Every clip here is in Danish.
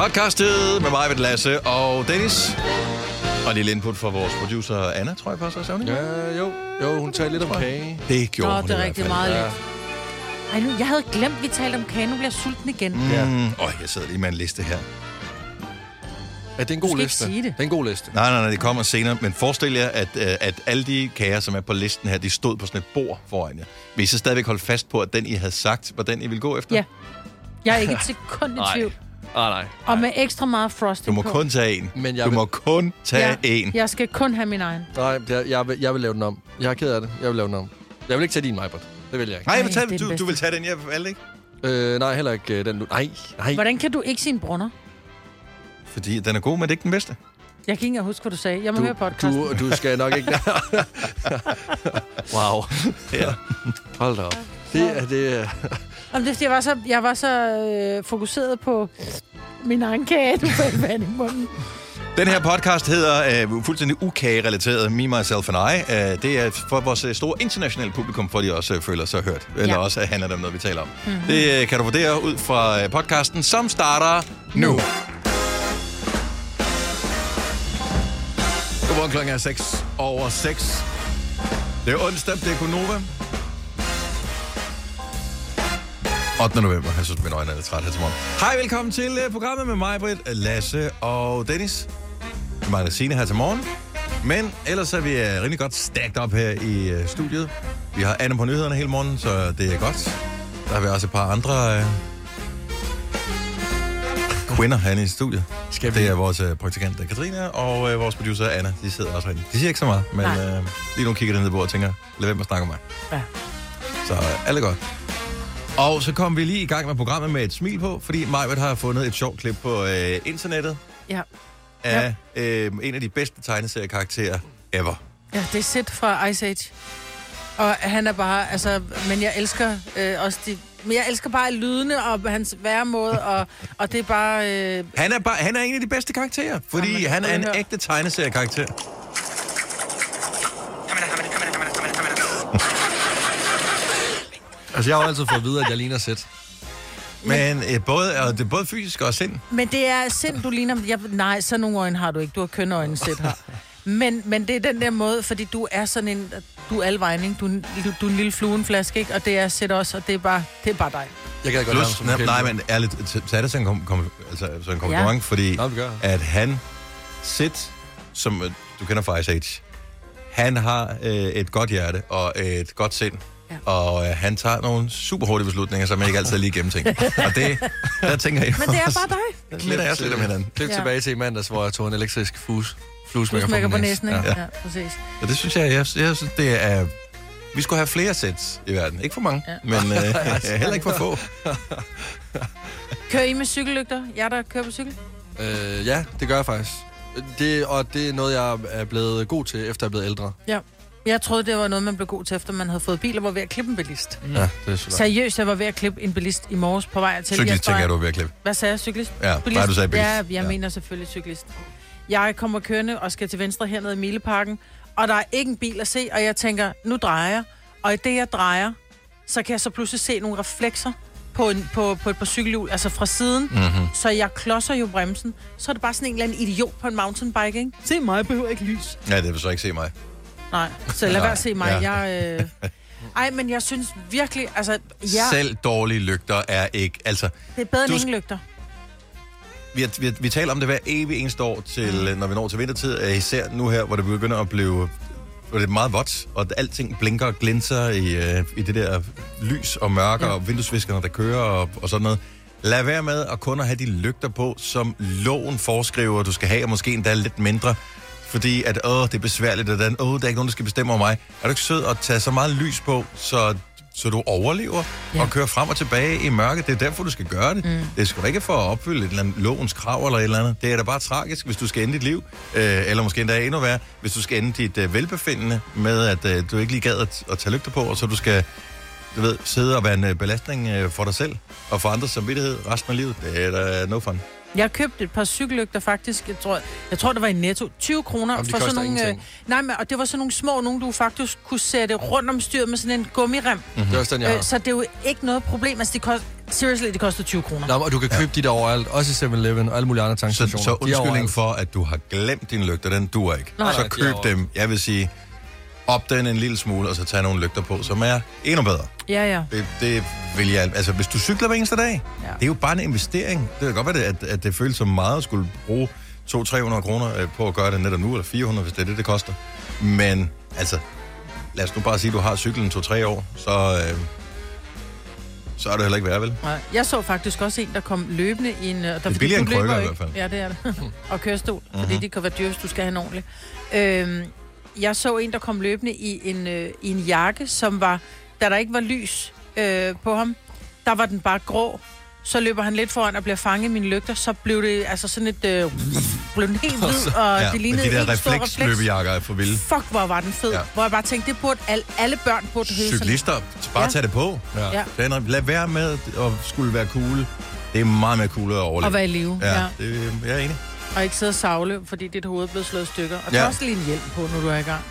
Podcastet med mig, med Lasse og Dennis. Og lille input fra vores producer Anna, tror jeg faktisk også. er hun ikke? Ja, jo. Jo, hun talte lidt om kage. Det gjorde Nå, hun det i er hvert rigtig fald. meget Ja. lidt. Ej, nu, jeg havde glemt, vi talte om kage. Nu bliver jeg sulten igen. Mm. Ja. Mm, åh, jeg sidder lige med en liste her. Ja, det er en god skal ikke liste. sige det. Det er en god liste. Nej, nej, nej, det kommer senere. Men forestil jer, at, øh, at alle de kager, som er på listen her, de stod på sådan et bord foran jer. Vil I så stadigvæk holde fast på, at den, I havde sagt, var den, I ville gå efter? Ja. Jeg er ikke et sekund i tvivl. Ah, nej. Og med ekstra meget frosting Du må på. kun tage en. Men jeg du vil- må kun tage ja, en. Jeg skal kun have min egen. Nej, er, jeg, vil, jeg vil lave den om. Jeg er ked af det. Jeg vil lave den om. Jeg vil ikke tage din, Majbert. Det vil jeg ikke. Nej, jeg vil Ej, tage, er den du, du bedste. vil tage den, jeg valgte ikke. Øh, nej, heller ikke øh, den nu. Nej, nej. Hvordan kan du ikke sige en brunner? Fordi den er god, men det er ikke den bedste. Jeg kan ikke engang huske, hvad du sagde. Jeg må Du, høre podcasten. du, du skal nok ikke... wow. Ja. Hold da op. Det er det... er- Om det jeg var så, jeg var så øh, fokuseret på min egen kage. Du faldt vand i munden. Den her podcast hedder øh, fuldstændig ukage-relateret Me, Myself and I. Øh, det er for vores øh, store internationale publikum, for de også øh, føler sig hørt. Eller Ja. også handler det om noget, vi taler om. Mm-hmm. Det øh, kan du vurdere ud fra øh, podcasten, som starter nu. Godmorgen klokken er 6 over 6. Det er onsdag, det er Gunova. 8. november. Jeg synes, mine øjne er lidt træt her til morgen. Hej, velkommen til uh, programmet med mig, Britt, Lasse og Dennis. Signe her til morgen. Men ellers er vi uh, rimelig godt stacked op her i uh, studiet. Vi har Anne på nyhederne hele morgen, så det er godt. Der har vi også et par andre kvinder herinde i studiet. Skal vi... Det er vores praktikant Katrine og uh, vores producer Anna. De sidder også herinde. De siger ikke så meget, men Nej. uh, lige nu kigger de ned på og tænker, lad være med at snakke om mig. Ja. Så uh, alt er godt. Og så kom vi lige i gang med programmet med et smil på, fordi Majbert har fundet et sjovt klip på øh, internettet Ja. af øh, en af de bedste tegneseriekarakterer ever. ja, det er Sid fra Ice Age. Og han er bare, altså, men jeg elsker øh, også de, men jeg elsker bare lydene og hans væremåde, og, og det er bare, øh, Han er, bare, han er en af de bedste karakterer, fordi Jamen, han er en prøv at høre. ægte tegneseriekarakter. Altså, jeg har jo altid fået at vide, at jeg ligner sæt. Men øh, både, og det er både fysisk og sind. Men det er sind, du ligner... Jeg, nej, så nogle øjne har du ikke. Du har kønøjne set her. Men, men det er den der måde, fordi du er sådan en... Du er alvejning. Du, er en- du, du er en lille fluenflaske, ikke? Og det er sæt også, og det er bare, det er bare dig. Jeg kan da godt ham Plus, som nej, nej, men ærligt, tag det som en, kom, kom, altså, som en kompliment, ja. fordi Nå, at han, Sid, som øh, du kender fra Ice Age, han har øh, et godt hjerte og et godt sind. Ja. Og øh, han tager nogle super hurtige beslutninger, som ikke altid er lige gennemtænkt. og det, der tænker jeg Men det er bare dig. der minder jeg også lidt om hinanden. Klip Ja. tilbage til i mandags, hvor jeg tog en elektrisk fus. Du Fluesmækker smækker på min næsen? Ja. Ja, ja præcis. Og det synes jeg, jeg, jeg synes, det er... Vi skulle have flere sæt i verden. Ikke for mange. Ja. men øh, heller ikke for få. Kører I med cykellygter? Jeg der kører på cykel? Øh, ja, det gør jeg faktisk. Det, og det er noget, jeg er blevet god til, efter jeg er blevet ældre. Ja. Jeg troede, det var noget, man blev god til, efter man havde fået bil og var ved at klippe en bilist. Mm. Ja, det er selvfølgelig. Seriøst, jeg var ved at klippe en bilist i morges på vej til. Cyklist Jeg tænker jeg, du er ved at klippe. Hvad sagde jeg? Cyklist? Ja, bare du sagde bilist. Ja, jeg Ja. ja. mener selvfølgelig cyklist. Jeg kommer kørende og skal til venstre hernede i Mileparken, og der er ikke en bil at se, og jeg tænker, nu drejer jeg. Og i det, jeg drejer, så kan jeg så pludselig se nogle reflekser på, en, på, på et par cykelhjul, altså fra siden. Mm-hmm. Så jeg klodser jo bremsen. Så er det bare sådan en eller anden idiot på en mountainbike, ikke? Se mig, jeg behøver ikke lys. Ja, det vil så ikke se mig. Nej, så lad være at se mig. ja. Jeg, øh... Ej, men jeg synes virkelig, altså, ja, Selv dårlige lygter er ikke... Altså, det er bedre end Du- ingen lygter. vi, har, vi, har, vi taler om det hver evig eneste år, til, mm. når vi når til vintertid. øh, Især nu her, hvor det begynder at blive hvor det er meget vådt, og alting blinker og glinser i, øh, i det der lys og mørke. Ja. og vinduesviskerne, der kører og, og sådan noget. Lad være med at kun at have de lygter på, som loven foreskriver, du skal have, og måske endda lidt mindre. Fordi at, åh, det er besværligt, og den, åh, der er ikke nogen, der skal bestemme over mig. Er du ikke sød at tage så meget lys på, så, så du overlever ja. Og kører frem og tilbage i mørket? Det er derfor, du skal gøre det. Mm. Det skal du ikke for at opfylde et eller andet lovens krav eller et eller andet. Det er da bare tragisk, hvis du skal ende dit liv, øh, eller måske endda endnu værre, hvis du skal ende dit øh, velbefindende med, at øh, du ikke lige gad at, at tage lygter på, og så du skal du ved, sidde og være en øh, belastning øh, for dig selv og for andres samvittighed resten af livet. Det er da no fun. Jeg købte et par cykellygter faktisk, jeg tror, jeg tror det var i Netto, 20 kroner Jamen, de for sådan nogle... Øh, ingenting. nej, men, og det var sådan nogle små, nogle du faktisk kunne sætte rundt om styret med sådan en gummirem. Det er også den, jeg Øh, har. så det er jo ikke noget problem. Altså, de kost, Seriously, det koster 20 kroner. Nå, og du kan købe de der overalt, også i 7-Eleven og alle mulige andre Så, tankstationer. så er undskyldning for, at du har glemt dine lygter, den duer ikke. Nej. så køb dem, jeg vil sige, op den en lille smule, og så tag nogle lygter på, som er endnu bedre. Ja, ja. Det, det vil jeg... Altså, hvis du cykler hver eneste dag, Ja. det er jo bare en investering. Det kan godt være, det, at, at det føles som meget at skulle bruge 200-300 kroner øh, på at gøre det netop nu, eller 400, hvis det er det, det koster. Men, altså, lad os nu bare sige, at du har cyklen 2-3 år, så, øh, så er det heller ikke værd, vel? Nej. Jeg så faktisk også en, der kom løbende i en... øh, Der, det billigere end krykker i hvert fald. Ja, det er det. og kørestol, mm-hmm. fordi Mhm. det kan være dyrt, hvis du skal have en ordentlig. Øhm, jeg så en, der kom løbende i en, øh, i en jakke, som var... Da der ikke var lys øh, på ham, der var den bare grå. Så løber han lidt foran og bliver fanget i mine lygter. Så blev det altså sådan et... Øh, blev den helt hvid, og Ja, det lignede de der en stor refleks. refleksløbejakker er for vilde. Fuck, hvor var den fed. Ja. Hvor jeg bare tænkte, det burde alle, alle børn burde sådan. Cyklister, bare Ja. tag det på. Ja. Ja. Lad være med at skulle være cool. Det er meget mere cool at overleve. Og være i live. Ja, Ja. det, jeg er enig. Og ikke sidde og savle, fordi dit hoved er blevet slået i stykker. Og Ja. også lige en hjelm på, når du er i gang.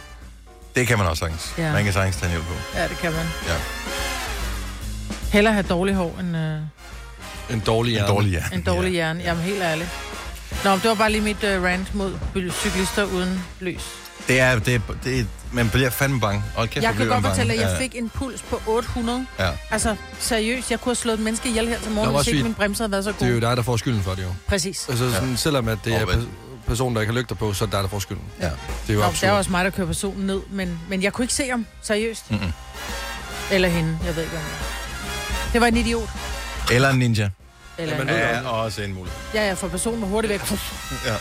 Det kan man også sagtens. Ja. Man kan sagtens tage en hjælp på. Ja, det kan man. Ja. Hellere have dårlig hår end øh, En dårlig En hjerne. dårlig hjerne. en dårlig hjerne. Jamen, helt ærligt. Nå, det var bare lige mit øh, rant mod cyklister uden lys. Det er, det, det man bliver fandme bange. Og kæft, Jeg kan godt fortælle, at jeg fik en puls på 800. Ja. Altså, seriøst, jeg kunne have slået et menneske ihjel her til morgen, hvis ikke min bremse havde været så Det er jo god. dig, der får skylden for det jo. Præcis. Altså, sådan, selvom at det er Og hvad- pe- personen, der ikke har lygter på, så er det dig, der får skylden. Ja. Det er jo Nå, absurd. det er også mig, der kører personen ned, men, men jeg kunne ikke se ham, seriøst. Mm-mm. Eller hende, jeg ved ikke, var. Det var en idiot. Eller en ninja. Eller Jamen, en... Ja, også en mulighed. Ja, ja, for personen var hurtigt væk. Ja.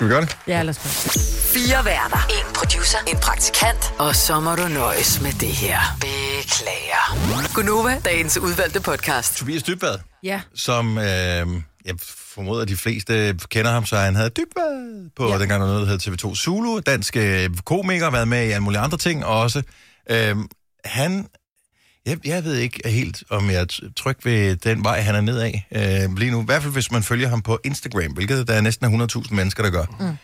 Skal vi gøre det? Ja, lad os prøve. Fire værter. En producer. En praktikant. Og så må du nøjes med det her. Beklager. Gunova, dagens udvalgte podcast. Tobias Dybvad, Ja, som øh, jeg formoder, at de fleste kender ham, så han havde Dybvad på, ja. Dengang der var noget, der hed TV2 Zulu. Dansk øh, komiker, været med i alle mulige andre ting også. Øh, han, jeg, jeg ved ikke helt, om jeg er tryg ved den vej, han er nedad øh, lige nu. I hvert fald, hvis man følger ham på Instagram, hvilket der er næsten 100.000 mennesker, der gør. Mm.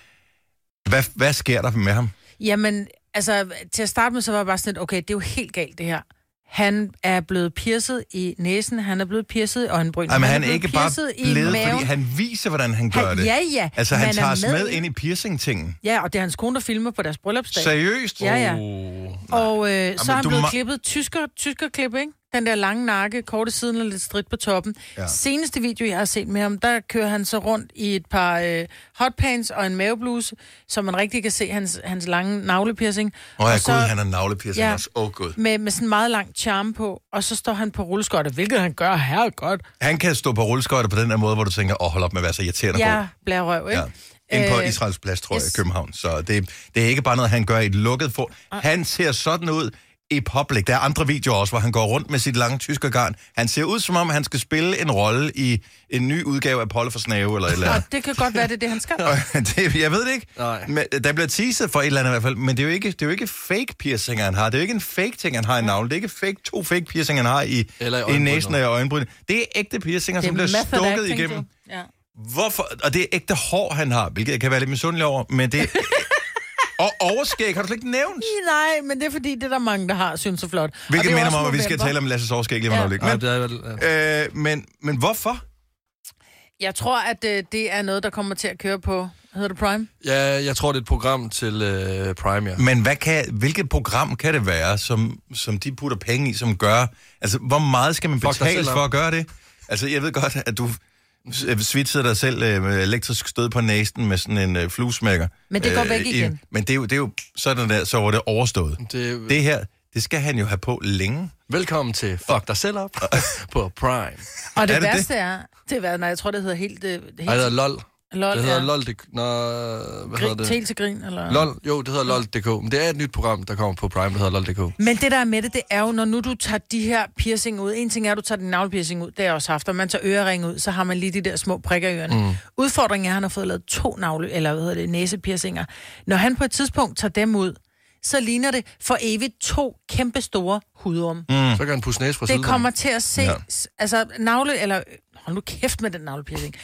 Hvad, hvad sker der med ham? jamen, altså, til at starte med, så var jeg bare sådan lidt, okay, det er jo helt galt, det her. Han er blevet piercet i næsen, han er blevet piercet i øjenbryn. Ej, men han er blevet ikke bare blevet, fordi han viser, hvordan han gør han, det. Ja, ja. Altså, han er tager os med, med ind i piercing-tingen. Ja, og det er hans kone, der filmer på deres bryllupsdag. Seriøst? Ja, ja. Oh. Og øh, så er han blevet må- klippet tysker, tyskerklip, ikke? Den der lange nakke, korte siden og lidt stridt på toppen. Ja. Seneste video, jeg har set med ham, der kører han så rundt i et par øh, hotpants og en mavebluse, så man rigtig kan se hans, hans lange navlepiercing. Åh, oh, ja, Og så- gud, han har navlepiercing ja. Også. Åh, oh, gud. Med, med sådan en meget lang charme på, og så står han på rulleskøjter, hvilket han gør her godt. Han kan stå på rulleskøjter på den der måde, hvor du tænker, åh, oh, hold op med at være så irriterende Ja, på. blærerøv, ikke? Ja. Inde på Øh, Israels Plads, tror jeg, i. København. Så det, det er ikke bare noget, han gør i et lukket for. Han ser sådan ud i public. Der er andre videoer også, hvor han går rundt med sit lange tyske garn. Han ser ud, som om han skal spille en rolle i en ny udgave af Polle for Snave, eller et eller andet. det kan godt være, det er det, han skal. det, jeg ved det ikke. Nej. Men, der bliver teaset for et eller andet i hvert fald, men det er jo ikke, det er jo ikke fake piercinger, han har. Det er jo ikke en fake ting, han har i navlen. Det er ikke fake, to fake piercinger, han har i, Eller i i næsen og i øjenbrynet. Det er ægte piercinger, Det som er bliver stukket acting, igennem. du. Ja. Hvorfor? Og det er ægte hår, han har, hvilket jeg kan være lidt misundelig over, men det... og overskæg har du slet ikke nævnt. Nej, men det er fordi, det er der mange, der har, synes er flot. Hvilket er minder mig om, at vi skal tale om Lasses overskæg lige om Ja. Men, er. Ja. øh, men, men hvorfor? Jeg tror, at øh, det er noget, der kommer til at køre på, hedder det Prime? ja, jeg tror, det er et program til øh, Prime, ja. Men hvad kan, hvilket program kan det være, som, som de putter penge i, som gør... Altså, hvor meget skal man selv for at gøre det? Altså, jeg ved godt, at du øh, svitser dig selv øh, med elektrisk stød på næsen med sådan en øh, fluesmækker. Men det går væk i- igen. Men det er jo, det er jo sådan der, så var det overstået. Det, Det her, det skal han jo have på længe. Velkommen til Fuck dig selv op på Prime. Og det, Er det værste det? er, det er, nej, jeg tror, det hedder helt... øh, helt Nej, det hedder LOL. LOL, Det hedder ja. LOL. Det, nå, hvad hedder Grin, det? til til grin, eller... LOL, jo, det hedder LOL.dk. Men det er et nyt program, der kommer på Prime, der hedder LOL.dk. Men det der er med det, det er jo, når nu du tager de her piercing ud. En ting er, at du tager din navlepiercing ud, det har jeg også haft. Og man tager ørering ud, så har man lige de der små prikker i ørerne. Mm. Udfordringen er, at han har fået lavet to navle, eller hvad hedder det, næsepiercinger. Når han på et tidspunkt tager dem ud, så ligner det for evigt to kæmpe store hudorme. Mm. Så kan han pusse næse fra Det siden. kommer til at se, ja. altså navle, eller hold nu kæft med den navlepiercing.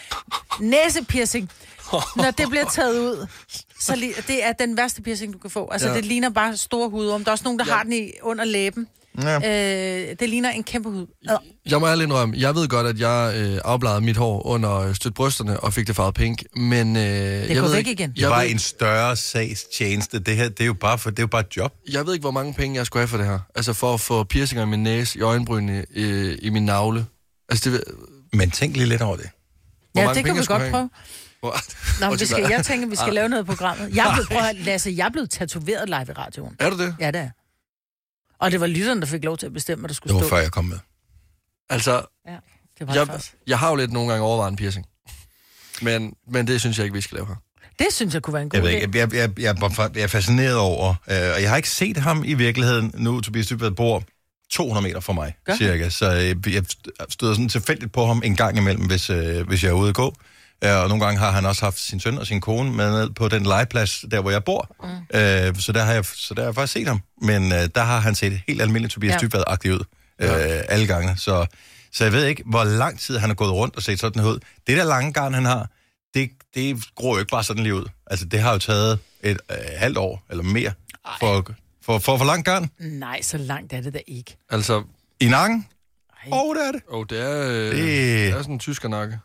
Næsepiercing. Når det bliver taget ud, så li- det er den værste piercing, du kan få. Altså, Ja. det ligner bare store hudrum. Der er også nogen, der ja. har den i under læben. Ja. Øh, det ligner en kæmpe hud. Ad. Jeg må ærligt indrømme, jeg ved godt, at jeg øh, afbladede mit hår under øh, stødt brysterne og fik det farvet pink, men... Øh, det jeg går ved væk ikke, igen. Det Jeg var ved, en større sagstjeneste. Det her, det er jo bare, for, det er jo bare et job. jeg ved ikke, hvor mange penge jeg skulle have for det her. Altså for at få piercinger i min næse, i øjenbrynene, i, i min navle. Altså det... Men tænk lige lidt over det. Hvor Ja, det kan vi jeg godt prøve. Nå, men vi skal, jeg tænker, vi skal lave noget i programmet. Jeg blevet, prøv at, høre, Lasse, jeg blevet tatoveret live i radioen. Er du det? Ja, det er. Og det var lytteren, der fik lov til at bestemme, hvad der skulle Det var stå. før jeg kom med. Altså, Ja, det var jeg, det jeg har jo lidt nogle gange overvejet en piercing. Men, men det synes jeg ikke, vi skal lave her. Det synes jeg kunne være en god Jeg, ved idé. ikke, jeg, jeg, jeg, jeg, er- jeg er fascineret over, øh, og jeg har ikke set ham i virkeligheden nu. Tobias Dybvad bor 200 meter fra mig, Gør cirka. Så øh, jeg støder sådan tilfældigt på ham en gang imellem, hvis, øh, hvis jeg er ude at gå. Øh, og nogle gange har han også haft sin søn og sin kone med ned på den legeplads, der hvor jeg bor. Mm. Øh, så, der har jeg, så der har jeg faktisk set ham. Men øh, der har han set helt almindeligt Tobias ja. Ja. Dybvad-agtig ud øh, alle gange. Så, så jeg ved ikke, hvor lang tid han har gået rundt og set sådan ud. Det der lange garn, han har, det, det gror jo ikke bare sådan lige ud. Altså, det har jo taget et øh, halvt år eller mere for, for, for, for langt garn. Nej, så langt er det da ikke. Altså, I nakken? Åh, oh, det er det. oh, det, er, øh, Det- det er sådan en tyskernakke.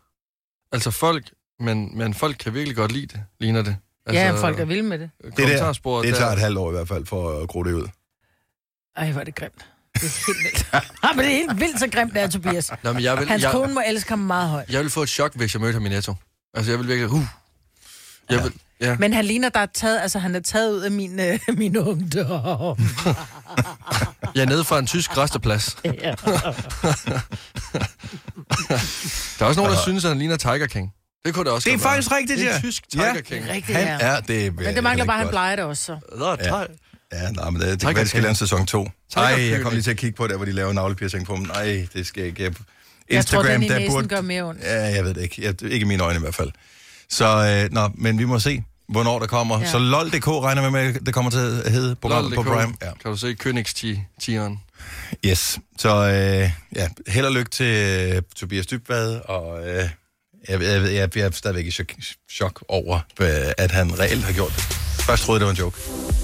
Altså folk, men, men folk kan virkelig godt lide det, ligner det. Altså, Ja, folk er vilde med det. Det der, det der- tager et halvt år i hvert fald for at gro det ud. Ej, hvor er det grimt. Det er helt vildt. ja, men det er helt vildt så grimt, det er, Tobias. Nå, men jeg vil, Hans jeg, kone må elske ham meget højt. jeg vil få et chok, hvis jeg mødte ham i Netto. Altså, jeg vil virkelig... Uh, jeg vil, ja. Men han ligner, der er taget, altså han er taget ud af min, øh, min ungdom. Jeg er nede fra en tysk resteplads. ja. Der er også nogen, der synes, at han ligner Tiger King. Det kunne det også Det er godt være. faktisk rigtigt, Det er ja. en tysk Ja. Tiger King. Rigtigt, Han ja. er det. Men det mangler bare, at han plejer det også, så. Ja. ja. Ja, nej, men det, det kan være, de skal lave en sæson 2. Tiger Nej, jeg kom lige til at kigge på der, hvor de laver navlepiercing på dem. Nej, det skal jeg ikke. Jeg, Jeg tror, den i der næsen gør mere ondt. Ja, jeg ved det ikke. Jeg, ikke i mine øjne i hvert fald. Så, øh, nå, men vi må se, hvornår det kommer. Ja. Så LOL.dk regner vi med, at det kommer til at hedde programmet på. Prime. Ja. Kan du se Königs-tigeren? Yes. Så øh, ja, held og lykke til øh, Tobias Dybvad, og øh, jeg, jeg, jeg, jeg, er stadigvæk i chok, chok over, øh, at han reelt har gjort det. Først troede det var en joke.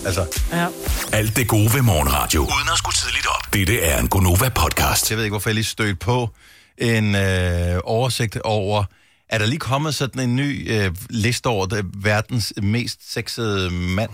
Altså, Ja. Alt det gode ved morgenradio. Uden at skulle tidligt op. Dette er en Gonova-podcast. jeg ved ikke, hvorfor jeg lige stødte på en øh, oversigt over, er der lige kommet sådan en ny øh, liste over det, verdens mest sexede mand?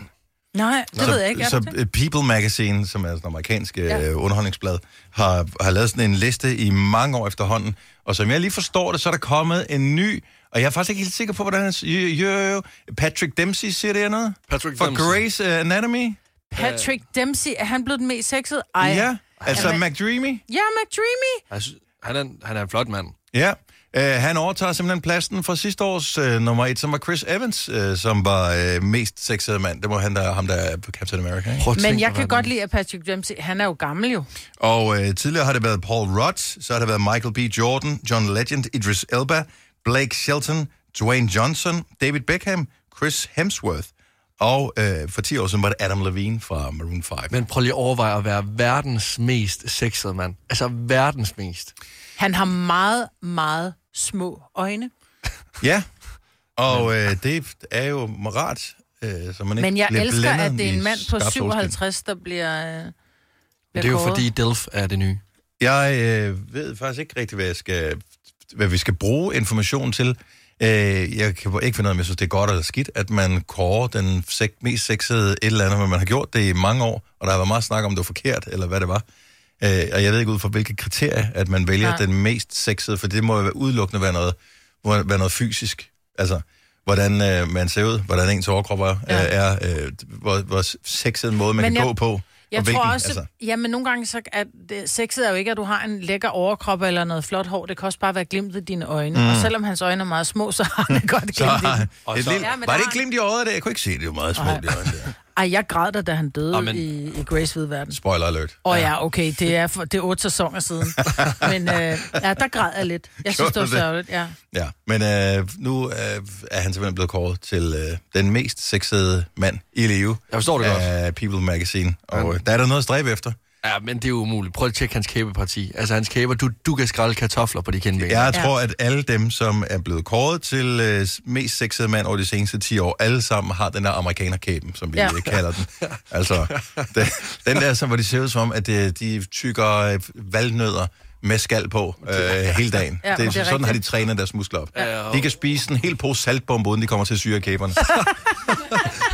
Nej, det så, ved jeg ikke. Er Så det øh, People Magazine, som er sådan en amerikansk øh, Ja. underholdningsblad, har, har lavet sådan en liste i mange år efterhånden. Og som jeg lige forstår det, så er der kommet en ny, og jeg er faktisk ikke helt sikker på, hvordan han... Jo, jo, jo. Patrick Dempsey siger det noget? Patrick For Dempsey. Grey's øh, Anatomy? Patrick Dempsey, er han blevet den mest sexede? Ej. Ja, altså Jamen- McDreamy. Ja, McDreamy. Han, er, han er en flot mand. Ja, øh, han overtager simpelthen pladsen fra sidste års øh, nummer et, som var Chris Evans, øh, som var øh, mest sexede mand. Det var han, der, ham, der er på Captain America. Ikke? Prøv Men jeg kan godt lide, at Patrick Dempsey, han er jo gammel jo. Og øh, tidligere har det været Paul Rudd, så har det været Michael B. Jordan, John Legend, Idris Elba, Blake Shelton, Dwayne Johnson, David Beckham, Chris Hemsworth, og øh, for 10 år siden var det Adam Levine fra Maroon 5. Men prøv lige at overveje at være verdens mest sexede mand. Altså verdens mest. Han har meget, meget små øjne. Ja, og øh, det er jo rart, øh, så man ikke Men jeg bliver elsker, at det er en mand på skarpt solskin. 57, der bliver, øh, bliver Det er jo fordi Delf er det nye. Jeg øh, ved faktisk ikke rigtigt, hvad, jeg skal, hvad vi skal bruge information til. Øh, jeg kan ikke finde ud af, om jeg synes, det er godt eller skidt, at man kårer den sek- mest sexede et eller andet, men man har gjort det i mange år, og der har været meget snak om, det var forkert, eller hvad det var. Øh, og jeg ved ikke ud fra, hvilke kriterier, at man vælger Nej. den mest sexede, for det må jo være udelukkende være noget, må være noget fysisk. Altså, hvordan øh, man ser ud, hvordan ens overkrop er, Ja. ja. er øh, hvor, hvor sexet en måde, man Men kan jeg- gå på. Jeg og tror også, altså. ja, men nogle gange så det, sexet er jo ikke, at du har en lækker overkrop eller noget flot hår. Det kan også bare være glimt i dine øjne. Mm. Og selvom hans øjne er meget små, så har han godt glimt Så, i dem. Så- lille, Ja, var det ikke glimt i øjet der? Jeg kunne ikke se det, det var meget smukt. de øjne der. Ej, jeg græd da, da han døde Amen. i, i Grace Hvide Verden. Spoiler alert. Åh oh, ja, okay, det er, for, det er otte sæsoner siden. Men øh, ja, der græd jeg lidt. Jeg synes, det var sørgeligt, ja. Ja, men øh, nu øh, er han simpelthen blevet kåret til øh, den mest sexede mand i live Jeg forstår det godt. af People Magazine. Og øh, der er der noget at stræbe efter. Ja, men det er umuligt. Prøv at tjekke hans kæbeparti. Altså, hans kæber, du, du kan skrælle kartofler på de kindben. Jeg tror, at alle dem, som er blevet kåret til øh, mest sexede mand over de seneste 10 år, alle sammen har den der amerikanerkæben, som vi Ja. ja. kalder den. Altså, den, den der, som, hvor de ser ud som om, at øh, de tykker øh, valnødder med skal på øh, hele dagen. Ja, det, er, det er sådan har de rigtigt. trænet deres muskler op. Ja, og- De kan spise en hel pose saltbombe, uden de kommer til at syre kæberne.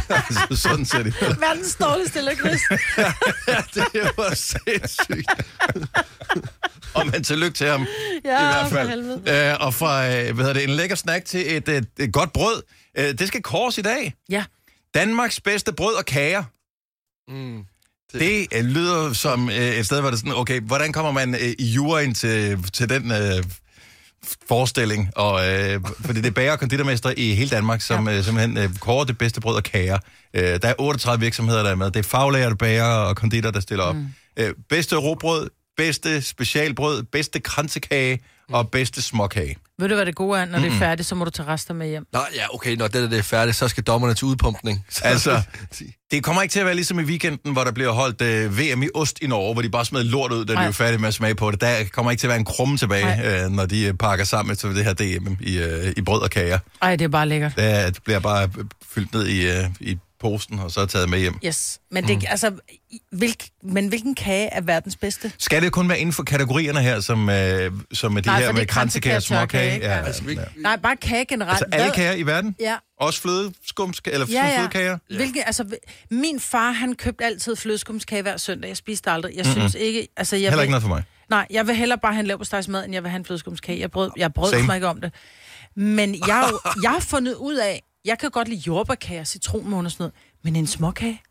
altså, sådan ser de ud. Verdens dårligste lakrids. Det var sindssygt. og men tillykke til ham. Ja, I hvert for fald. helvede. Øh, og fra øh, hvad hedder det, en lækker snack til et, et, et godt brød. Øh, det skal kors i dag. Ja. Danmarks bedste brød og kager. Mm. Det øh, lyder som øh, et sted, hvor det er sådan, okay, hvordan kommer man øh, i juryen til, til den øh, forestilling? Og, øh, fordi det er bager og konditormester i hele Danmark, som ja. øh, simpelthen øh, kårer det bedste brød og kager. Øh, der er 38 virksomheder, der er med. Det er faglærte bager og konditor, der stiller op. Mm. Øh, bedste råbrød, bedste specialbrød, bedste kransekage og bedste småkage. Ved du, hvad det gode er? Når det er færdigt, så må du tage rester med hjem. Nå, ja, okay, når det, det er færdigt, så skal dommerne til udpumpning. Så, Altså, det kommer ikke til at være ligesom i weekenden, hvor der bliver holdt øh, VM i ost i Norge, hvor de bare smed lort ud, da de Nej. er færdige med at smage på det. Der kommer ikke til at være en krumme tilbage, øh, når de øh, pakker sammen til det her DM i, øh, i brød og kager. Ej, det er bare lækkert. Det, det bliver bare fyldt ned i, øh, i posten, og så er taget med hjem. Yes. Men, det, mm. altså, hvilk, men hvilken kage er verdens bedste? Skal det kun være inden for kategorierne her, som, øh, som med de Nej, her med er kransekage og småkage? Ja. Ja, Altså, vi- ja. Nej, bare kage generelt. Altså alle kager i verden? Ja. Også flødeskums eller Ja, ja. flødekager? Hvilke, altså, min far, han købte altid flødeskumskage hver søndag. Jeg spiste aldrig. Jeg synes ikke... Altså, jeg Heller vil, ikke noget for mig. Nej, jeg vil hellere bare have en leverpostejsmad, end jeg vil have en flødeskumskage. Jeg brød, jeg brød mig ikke om det. Men jeg, jeg har fundet ud af, jeg kan godt lide jordbærkager, citronmåne og sådan noget, men en småkage?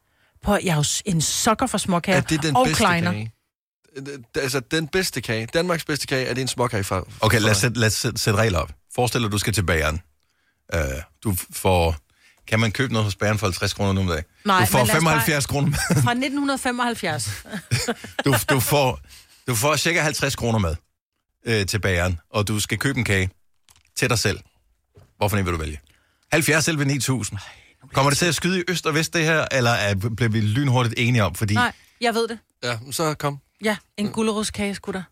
På, jeg er jo en sokker for småkager er det den og bedste kleiner. kage? Det- Altså, den bedste kage, Danmarks bedste kage, er det en småkage fra... Okay, lad os, sætte, lad os sætte, sætte regler op. Forestil dig, at du skal til bageren. Uh, du får... Kan man købe noget hos bageren for 50 kroner nu om dagen? Nej, du får men lad os bare- 75 kroner med. Fra 1975. Du, du, får, du får cirka 50 kroner med øh, til bageren, og du skal købe en kage til dig selv. Hvorfor en vil du vælge? 70 11 9000. Kommer det til at skyde i øst og vest, det her, eller er, bliver vi lynhurtigt enige om? Fordi Nej, jeg ved det. Ja, så kom. Ja, en gulerodskage skulle der.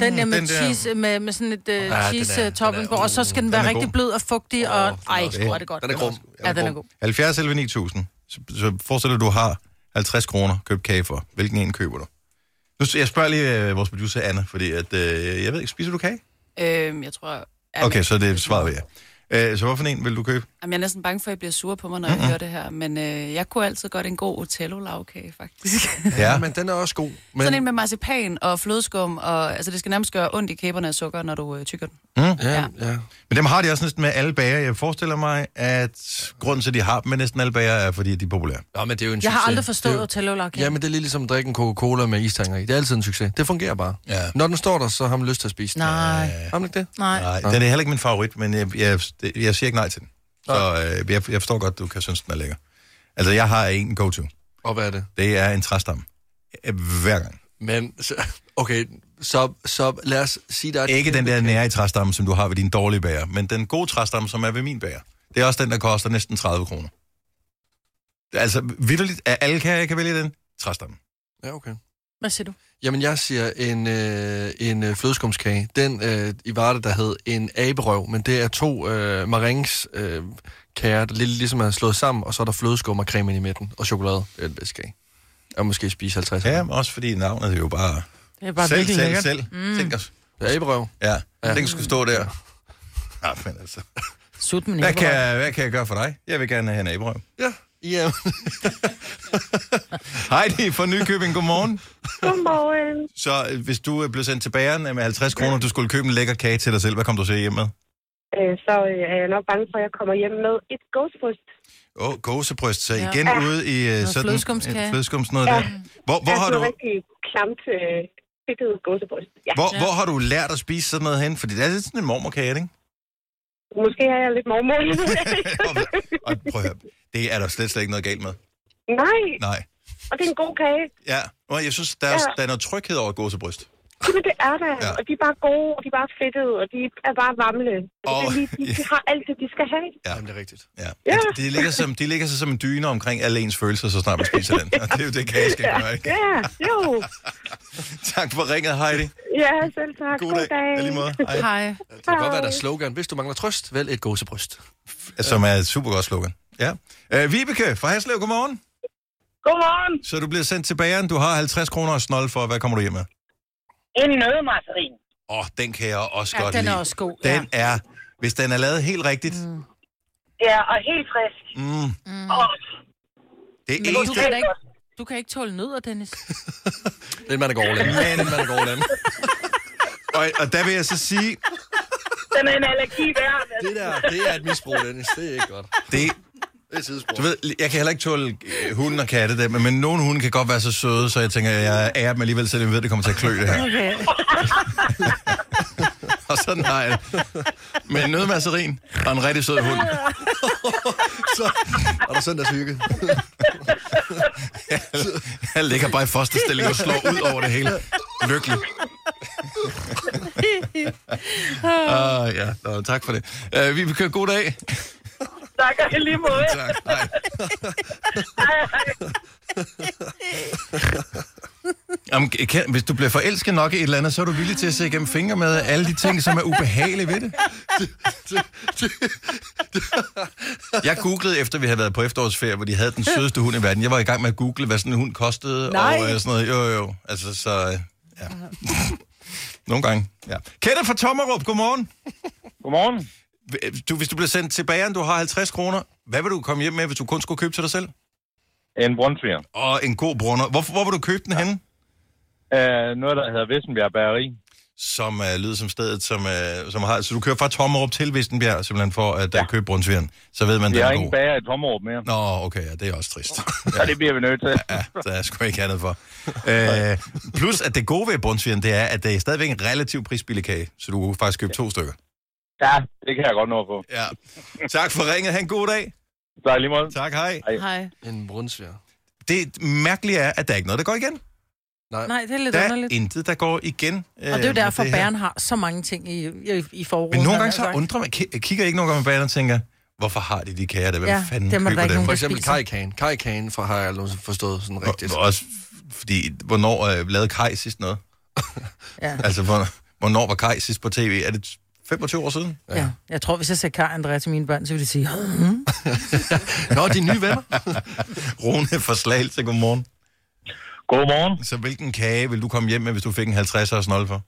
Den der med, den den der- cheese, med, med sådan et uh, den er- cheese den topping er- på, og så skal den den være er rigtig god. blød og fugtig, og ej, hvor er det godt. Den er grum. Ja, den er god. 70 11 9000. Så, så forestil dig, du har 50 kroner købt kage for. Hvilken en køber du? Nu, jeg spørger lige øh, vores producer Anna, fordi at, øh, jeg ved ikke, spiser du kage? Øhm, jeg tror... Ja, Okay, så det er svaret ved ja. Øh, så hvorfor en vil du købe? Jamen, jeg er næsten bange for, at jeg bliver sur på mig, når jeg hører det her. Men øh, jeg kunne altid godt en god Otello-lavkage, faktisk. Ja, men den er også god. Men, Sådan en med marcipan og flødeskum, og altså, det skal nærmest gøre ondt i kæberne af sukker, når du øh, tykker den. Ja, Ja. ja. Men dem har de også næsten med alle bager. Jeg forestiller mig, at grunden til, at de har dem med næsten alle bager, er, fordi de er populære. Nå, men det er jo en Jeg har aldrig Det forstået jo- Otello-lavkage. Ja, men det er lige ligesom at drikke en Coca-Cola med istanger i. Det er altid en succes. Det fungerer bare. Ja. Når den står der, så har man lyst til at spise den. Nej, Har man ikke det? nej. Nej, den er heller ikke min favorit, men jeg, jeg, jeg siger ikke nej til den. Så øh, jeg, jeg forstår godt, du kan synes, den er lækker. Altså, jeg har en go-to. Og hvad er det? Det er en træstamme. Hver gang. Men, så, okay, så, så lad os sige, der er... Ikke den der nære træstamme, som du har ved din dårlige bager, men den gode træstamme, som er ved min bager. Det er også den, der koster næsten 30 kroner. Altså, vidderligt, af alle kager, jeg kan vælge den, træstamme. Ja, okay. Hvad siger du? Jamen, jeg siger en, øh, en øh, flødeskumskage. Den øh, i Varde, der hed en aberøv, men det er to øh, marings øh, kager, der lidt ligesom er slået sammen, og så er der flødeskum og creme ind i midten, og chokolade. Det er den bedste kage. Og måske spise 50 af Ja, men også fordi navnet er jo bare... Det er bare selv, selv, lækkert. selv. Mm. Tænk os. Ja, aberøv. Ja, ja. den skulle stå der. Ja, men altså. Sut med Hvad kan, jeg, hvad kan jeg gøre for dig? Jeg vil gerne have en aberøv. Ja, ja. Heidi fra Nykøbing, godmorgen. Godmorgen. Så øh, hvis du øh, blev sendt til bageren med 50 kroner, du skulle købe en lækker kage til dig selv, hvad kom du så hjem med? Øh, så øh, er jeg nok bange for, at jeg kommer hjem med et gåsebryst. Åh, oh, gåsebryst. Så Ja. igen Ja. ude i uh, sådan... flødeskumskage. et Flødeskums noget der. Hvor, hvor, har altså du, rigtig klamt øh, fedtet gåsebryst. Ja. hvor, hvor har du lært at spise sådan noget hen? Fordi det er lidt sådan en mormorkage, ikke? Måske er jeg lidt mormor. Og prøv at høre, det er der slet, slet ikke noget galt med. Nej, Nej. og det er en god kage. Ja, og jeg synes, der er, Ja. der er noget tryghed over gåsebryst. Jamen, det er der. Ja. Ja. Og de er bare gode, og de er bare fedtede, og de er bare varmle. Og Og- lige, de, de har alt det, de skal have. Ja. Jamen, det er rigtigt. Ja. Ja. De, de, ligger som, de ligger sig som en dyne omkring alle ens følelser, så snart man spiser den. Og det er jo det, kage skal gøre, ikke? Ja, jo. Tak for ringet, Heidi. Ja, selv tak. God dag. I lige måde. Hej. Hej. Det kan godt være, der er slogan. Hvis du mangler trøst, vælg et gåsebryst. Som er et super godt slogan. Ja. Øh, Vibeke fra Haslev, godmorgen. Godmorgen. Så du bliver sendt til bageren. Du har 50 kroner og snold for. Hvad kommer du hjem med? En nødmarcerin. Åh, oh, den kan jeg også Ja, godt den lide. er også god. Den er, hvis den er lavet helt rigtigt, mm. Ja, og helt frisk. Mm, Mm. Og det Men du eneste... kan, da ikke, du kan ikke tåle nødder, Dennis. Det er man, der går over Men- Den man, der går over Og, og der vil jeg så sige, den er en allergi værd. Det der, det er et misbrug, Dennis. Det er ikke godt. det, Det er du ved, jeg kan heller ikke tåle øh, hunden og katte, der, men, men nogle hunde kan godt være så søde, så jeg tænker, jeg ærer dem alligevel, selvom jeg ved, det kommer til at klø det her. Okay. Og sådan har jeg det. Med en nødmasserin og en rigtig sød hund. Så er der søndagshygge. Jeg ligger bare i fosterstilling og slår ud over det hele. Lykkelig. uh, ja, Nå, tak for det. Uh, vi vil køre god dag. Tak, og i lige måde. Tak. Hej. Jamen, kan, hvis du bliver forelsket nok i et eller andet, så er du villig til at se igennem fingre med alle de ting, som er ubehagelige ved det. Jeg googlede, efter vi havde været på efterårsferie, hvor de havde den sødeste hund i verden. Jeg var i gang med at google, hvad sådan en hund kostede. Nej. Og øh, sådan noget. Jo, jo, jo. Altså, så... øh, Ja. Nogle gange, ja. Kenneth fra Tommerup, godmorgen. Godmorgen. Du, hvis du bliver sendt til bageren, du har 50 kroner. Hvad vil du komme hjem med, hvis du kun skulle købe til dig selv? En brunsviger. Og en god brunner. Hvor, hvor vil du købe den henne? Uh, noget, der hedder Vissenbjerg Bageri. Som uh, lyder som stedet, som, uh, som har... Så du kører fra Tommerup til Vistenbjerg, simpelthen for at uh, købe brunsvigeren. Så ved man, den har er ingen bager i Tommerup mere. Nå, okay, ja, det er også trist. Ja. Og det bliver vi nødt til. Ja, der er sgu ikke andet for. Uh, plus, at det gode ved brunsvigeren, det er, at det er stadigvæk en relativt prisbillig kage. Så du kan faktisk købe to stykker. Ja, det kan jeg godt nå på. Ja. Tak for ringet. Ha' en god dag. Så lige måde. Tak, hej. Hej. En brunsviger. Det mærkelige er, at der er ikke noget, der går igen. Nej, det er lidt Der er underligt. intet, der går igen. Og det er jo øh, derfor, det. Bæren har så mange ting i, i, i forruden. Men nogle gange så undrer man, ki- kigger ikke nogle gange med banen og tænker, hvorfor har de de kager der? Hvem Ja, fanden dem er der køber dem? nogen, For der eksempel kajkagen. Kajkagen for, har jeg aldrig forstået sådan rigtigt. Og, også fordi, hvornår øh, lavede Kai sidst noget? Ja. Altså, hvor, hvornår var Kai sidst på tv? Er det 25 år siden? Ja. Jeg tror, hvis jeg ser Kai Andrea til mine børn, så vil de sige, hmm. Nå, de nye venner. Rune fra Slagelse, godmorgen. Godmorgen. Så hvilken kage vil du komme hjem med, hvis du fik en 50 års snold for?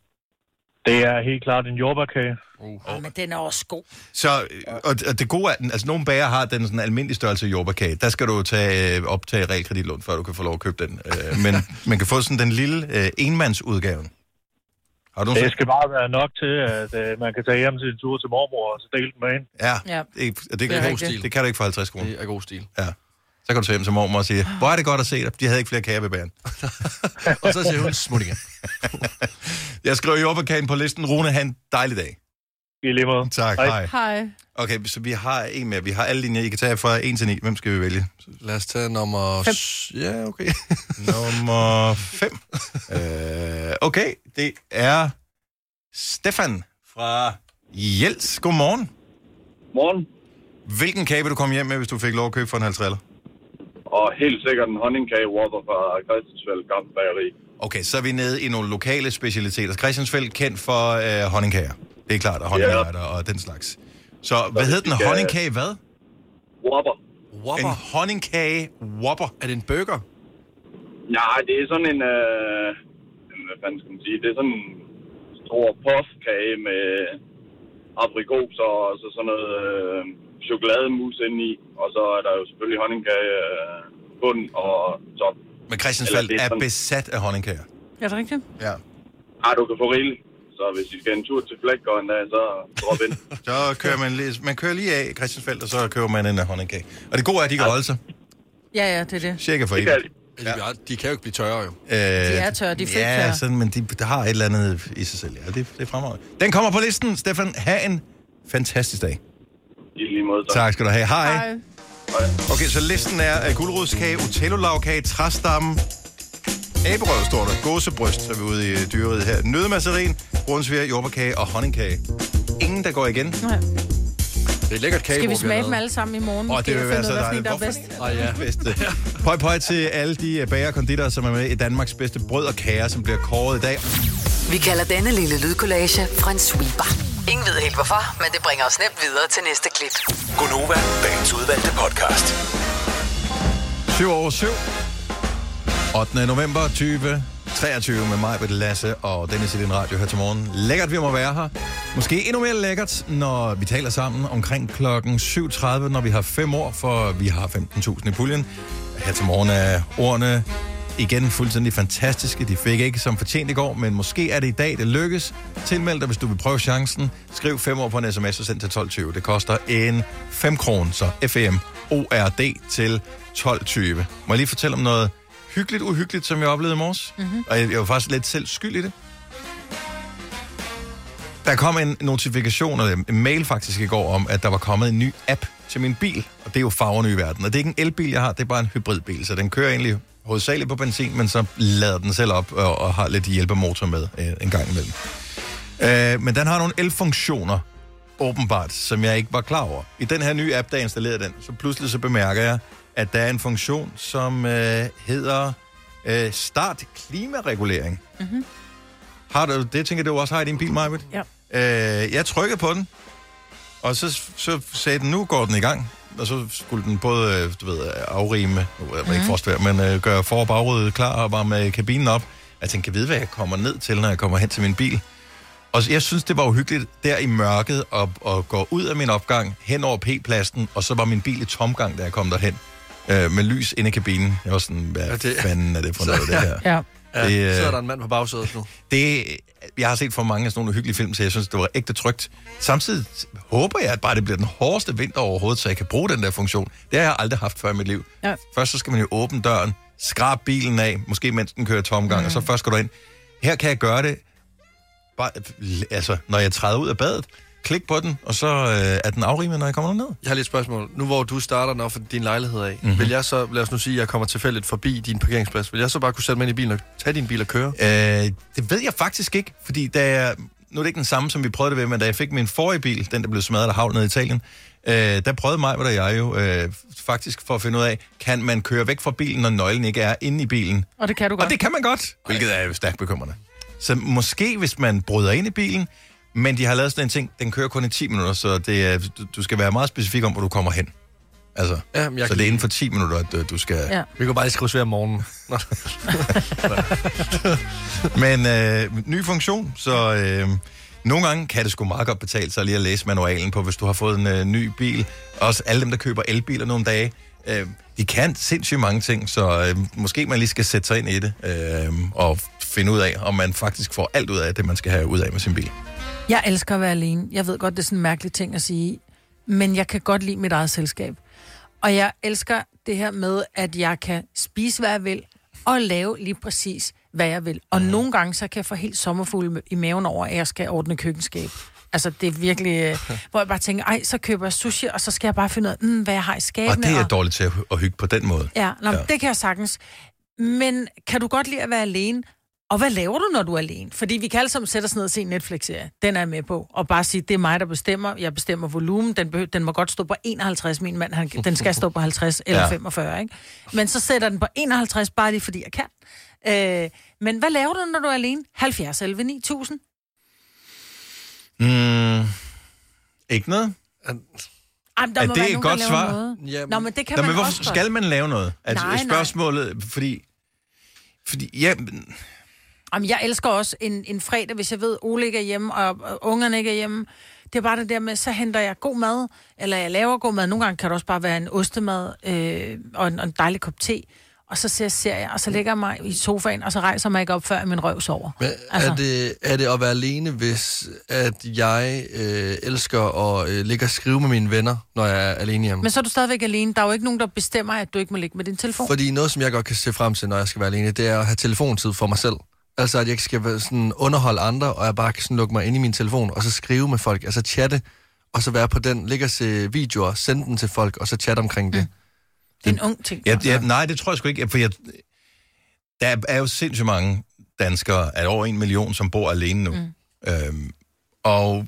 Det er helt klart en jordbærkage. oh. men den er også god. Så, øh, og, og det gode er, at altså, nogle bager har den sådan almindelige størrelse jordbærkage. Der skal du tage, øh, optage realkreditlån, før du kan få lov at købe den. Øh, men man kan få sådan den lille øh, enmandsudgaven. Har du Det skal bare være nok til, at uh, man kan tage hjem til en tur til mormor og så dele den med hende. Ja, Ja. det, det, det, er kan, rigtigt. det, det kan du ikke for 50 kroner. Det er god stil. Ja. Så kan du tage hjem til mormor og sige, hvor er det godt at se dig. De havde ikke flere kager ved bagen. Og så siger hun, smut igen. Jeg skriver jordbærkagen på listen. Rune, have en dejlig dag. I lige måde. Tak, Hej. hej. Hej. Okay, så vi har en mere. Vi har alle linjer. I kan tage fra 1 til 9. Hvem skal vi vælge? Lad os tage nummer... Fem. s- Ja, okay. Nummer 5. øh, okay, det er Stefan fra Jels. Godmorgen. Morgen. Hvilken kage vil du komme hjem med, hvis du fik lov at købe for en 50 Og helt sikkert en honningkage Whopper fra Christiansfeld Gamle Bageri. Okay, så er vi nede i nogle lokale specialiteter. Christiansfeldt kendt for øh, honningkager. Det er klart, og honningretter og den slags. Så hvad hed den? skal- Honningkage hvad? Whopper. En Whopper. honningkage Whopper. Er det en burger? Nej, det er sådan en... Øh, hvad fanden skal man sige? Det er sådan en stor puffkage med aprikoser og så sådan noget øh, chokolademus indeni. Og så er der jo selvfølgelig honningkage øh, bund og top. Men Christiansfeldt Eller er er sådan- besat af honningkager. Er det rigtigt? Ja. Ah, du kan få rigeligt. Så hvis I skal en tur til Flækgården så drop ind. Så kører man, lige, man kører lige af i Christiansfeldt, og så køber man en honningkage. Og det gode er, at de kan holde sig. Ja, ja, det er det. Cirka for evigt. de. Ja. De kan jo ikke blive tørre, jo. Øh, de er tørre, de er Ja, sådan, men de, der har et eller andet i sig selv. Ja, det, det er fremragende. Den kommer på listen. Stefan, have en fantastisk dag. I lige måde. Tak skal du have. Hej. Hej. Okay, så listen er uh, guldrodskage, utello-lavkage, træstamme, Aberøv står der. Gåsebryst, så er vi ude i øh, dyreriet her. Nødmasserin, brunsviger, jordbærkage og honningkage. Ingen, der går igen. Nej. Det er lækkert kage, Skal vi smage dem alle sammen i morgen? Måske, det vil og være så dejligt. der er bedst? Ah, ja. bedste. Pøj, pøj til alle de øh, bager og konditorer, som er med i Danmarks bedste brød og kager, som bliver kåret i dag. Vi kalder denne lille lydkollage en sweeper. Ingen ved helt hvorfor, men det bringer os nemt videre til næste klip. Gonova, dagens udvalgte podcast. 7 over 7. 8. november 23 med mig, Bette Lasse og Dennis i din radio her til morgen. Lækkert, vi må være her. Måske endnu mere lækkert, når vi taler sammen omkring klokken 7.30, når vi har fem år, for vi har 15.000 i puljen. Her til morgen er ordene igen fuldstændig fantastiske. De fik ikke som fortjent i går, men måske er det i dag, det lykkes. Tilmeld dig, hvis du vil prøve chancen. Skriv 5 år på en sms og send til 12.20. Det koster en 5 kroner, så FM ORD til 12.20. Må jeg lige fortælle om noget hyggeligt, uhyggeligt, som jeg oplevede i morges? Mm-hmm. Og jeg, jeg var faktisk lidt selv skyld i det. Der kom en notifikation, eller en mail faktisk i går, om, at der var kommet en ny app til min bil. Og det er jo farverne i verden. Og det er ikke en elbil, jeg har, det er bare en hybridbil. Så den kører egentlig hovedsageligt på benzin, men så lader den selv op og, og har lidt hjælpemotor med øh, en gang imellem. Øh, men den har nogle elfunktioner, åbenbart, som jeg ikke var klar over. I den her nye app, der installerede den, så pludselig så bemærker jeg, at der er en funktion, som øh, hedder øh, Start Klimaregulering. Mm-hmm. Har du, det tænker du også har i din bil, Majbet? Ja. Øh, jeg trykkede på den, og så, så sagde den, nu går den i gang. Og så skulle den både, øh, du ved, afrime, nu er jeg ikke forstået, men øh, gøre for- og bagryddet klar og bare med kabinen op. Jeg tænkte, kan jeg vide, hvad jeg kommer ned til, når jeg kommer hen til min bil? Og jeg synes, det var uhyggeligt der i mørket at, at gå ud af min opgang hen over P-pladsen, og så var min bil i tomgang, da jeg kom derhen. Øh, med lys inde i kabinen. Jeg var sådan, hvad Ja, ja, det- fanden er det for noget, det her? Ja. Ja, Det, øh, så er der en mand på bagsædet nu. Det, jeg har set for mange af sådan nogle uhyggelige film, så jeg synes, det var ægte trygt. Samtidig håber jeg, at bare det bliver den hårdeste vinter overhovedet, så jeg kan bruge den der funktion. Det har jeg aldrig haft før i mit liv. Ja. Først så skal man jo åbne døren, skrabe bilen af, måske mens den kører tomgang, mm. og så først går du ind. Her kan jeg gøre det, bare, altså, når jeg træder ud af badet, klik på den, og så øh, er den afrimet, når jeg kommer ned. Jeg har lige et spørgsmål. Nu hvor du starter nok for din lejlighed af, Mhm. mm-hmm. vil jeg så, lad os nu sige, at jeg kommer tilfældigt forbi din parkeringsplads, vil jeg så bare kunne sætte mig ind i bilen og tage din bil og køre? Øh, det ved jeg faktisk ikke, fordi da jeg, nu er det ikke den samme, som vi prøvede det ved, men da jeg fik min forrige bil, den der blev smadret af havl nede i Italien, øh, der prøvede mig, og jeg jo øh, faktisk for at finde ud af, kan man køre væk fra bilen, når nøglen ikke er inde i bilen? Og det kan du godt. Og det kan man godt, hvilket er stærkt bekymrende. Så måske, hvis man bryder ind i bilen, men de har lavet sådan en ting, den kører kun i 10 minutter, så det er, du, du skal være meget specifik om, hvor du kommer hen. Altså, Ja, men jeg så kan- det er inden for 10 minutter, at øh, du skal... Ja. Vi kan bare lige skrive svær om morgenen. Men øh, ny funktion, så øh, nogle gange kan det sgu meget godt betale sig lige at læse manualen på, hvis du har fået en øh, ny bil. Også alle dem, der køber elbiler nogle dage, øh, de kan sindssygt mange ting, så øh, måske man lige skal sætte sig ind i det øh, og finde ud af, om man faktisk får alt ud af det, man skal have ud af med sin bil. Jeg elsker at være alene. Jeg ved godt, det er sådan en mærkelig ting at sige, men jeg kan godt lide mit eget selskab. Og jeg elsker det her med, at jeg kan spise, hvad jeg vil, og lave lige præcis, hvad jeg vil. Og Mhm. nogle gange, så kan jeg få helt sommerfuld i maven over, at jeg skal ordne køkkenskab. Altså, det er virkelig... øh, hvor jeg bare tænker, ej, så køber jeg sushi, og så skal jeg bare finde ud af, mm, hvad jeg har i skabene. Og det er jeg dårligt til at, hygge på den måde. Ja, nå, ja. det kan jeg sagtens. Men kan du godt lide at være alene? Og hvad laver du, når du er alene? Fordi vi kan alle sammen sætte os ned og se en Netflix-serie. Den er jeg med på. Og bare sige, det er mig, der bestemmer. Jeg bestemmer volumen. Den, behøver, den må godt stå på 51. Min mand, han, den skal stå på 50 eller Ja. ja. 45, ikke? Men så sætter den på 51, bare lige fordi jeg kan. Øh, men hvad laver du, når du er alene? 70 11 9000? Mm, ikke noget? Ej, der Er må det være et nogen, godt svar? Noget. Jamen- Nå, men det kan Nå, man men hvorfor også skal man lave noget? Altså, Nej, nej. spørgsmålet, fordi... Fordi, ja, Jamen, jeg elsker også en, en fredag, hvis jeg ved, Ole ikke er hjemme, og, og ungerne ikke er hjemme. Det er bare det der med, så henter jeg god mad, eller jeg laver god mad. Nogle gange kan det også bare være en ostemad øh, og, en, og en dejlig kop te. Og så ser jeg serier, og så lægger jeg mig i sofaen, og så rejser mig ikke op, før min røv sover. Men altså. er, det, er det at være alene, hvis at jeg øh, elsker at øh, ligge og skrive med mine venner, når jeg er alene hjemme? Men så er du stadigvæk alene. Der er jo ikke nogen, der bestemmer, at du ikke må ligge med din telefon. Fordi noget, som jeg godt kan se frem til, når jeg skal være alene, det er at have telefontid for mig selv. Altså, at jeg ikke skal være sådan underholde andre, og jeg bare kan sådan lukke mig ind i min telefon, og så skrive med folk, altså chatte, og så være på den, ligge og se videoer, sende den til folk, og så chatte omkring det. Det er en ung ting. Ja, ja, nej, det tror jeg sgu ikke, for jeg, der er jo sindssygt mange danskere, er over en million, som bor alene nu. Mm. Øhm, og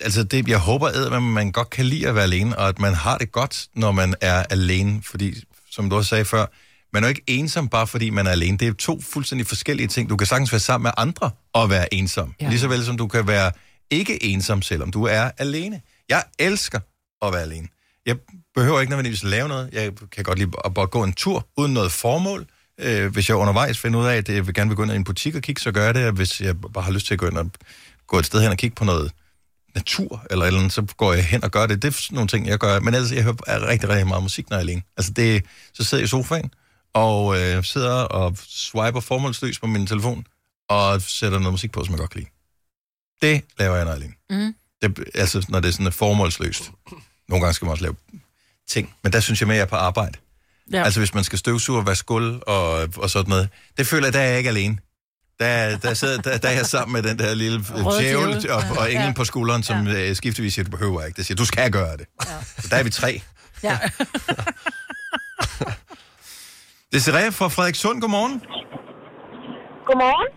altså det, jeg håber, at man godt kan lide at være alene, og at man har det godt, når man er alene. Fordi, som du også sagde før, man er jo ikke ensom bare fordi man er alene. Det er to fuldstændig forskellige ting. Du kan sagtens være sammen med andre og være ensom. Ja. Ja. Lige så vel som du kan være ikke ensom, selvom du er alene. Jeg elsker at være alene. Jeg behøver ikke nødvendigvis lave noget. Jeg kan godt lide at bare gå en tur uden noget formål. Øh, hvis jeg undervejs finder ud af, at jeg gerne vil gå ind i en butik og kigge, så gør jeg det. Hvis jeg bare har lyst til at gå ind og gå et sted hen og kigge på noget natur eller eller andet, så går jeg hen og gør det. Det er sådan nogle ting, jeg gør. Men ellers, jeg hører rigtig, rigtig meget musik, når jeg er alene. Altså, det, så sidder jeg i sofaen og øh, sidder og swiper formålsløst på min telefon og sætter noget musik på, som jeg godt kan lide. Det laver jeg, når jeg. Mm. Det, altså, når det er sådan er formålsløst. Nogle gange skal man også lave ting. Men der synes jeg mere, at jeg er på arbejde. Ja. Altså, hvis man skal støvsuge og vaske gulv og, og sådan noget. Det føler jeg, der er jeg ikke alene. Der, der, sidder, der, der er jeg sammen med den der lille Røde djævel djævel. og, og englen Ja. på skulderen, som ja. skiftevis siger, du behøver ikke. Det siger, du skal gøre det. Ja. Så der er vi tre. Ja. Desiree fra Frederikssund, godmorgen. Godmorgen.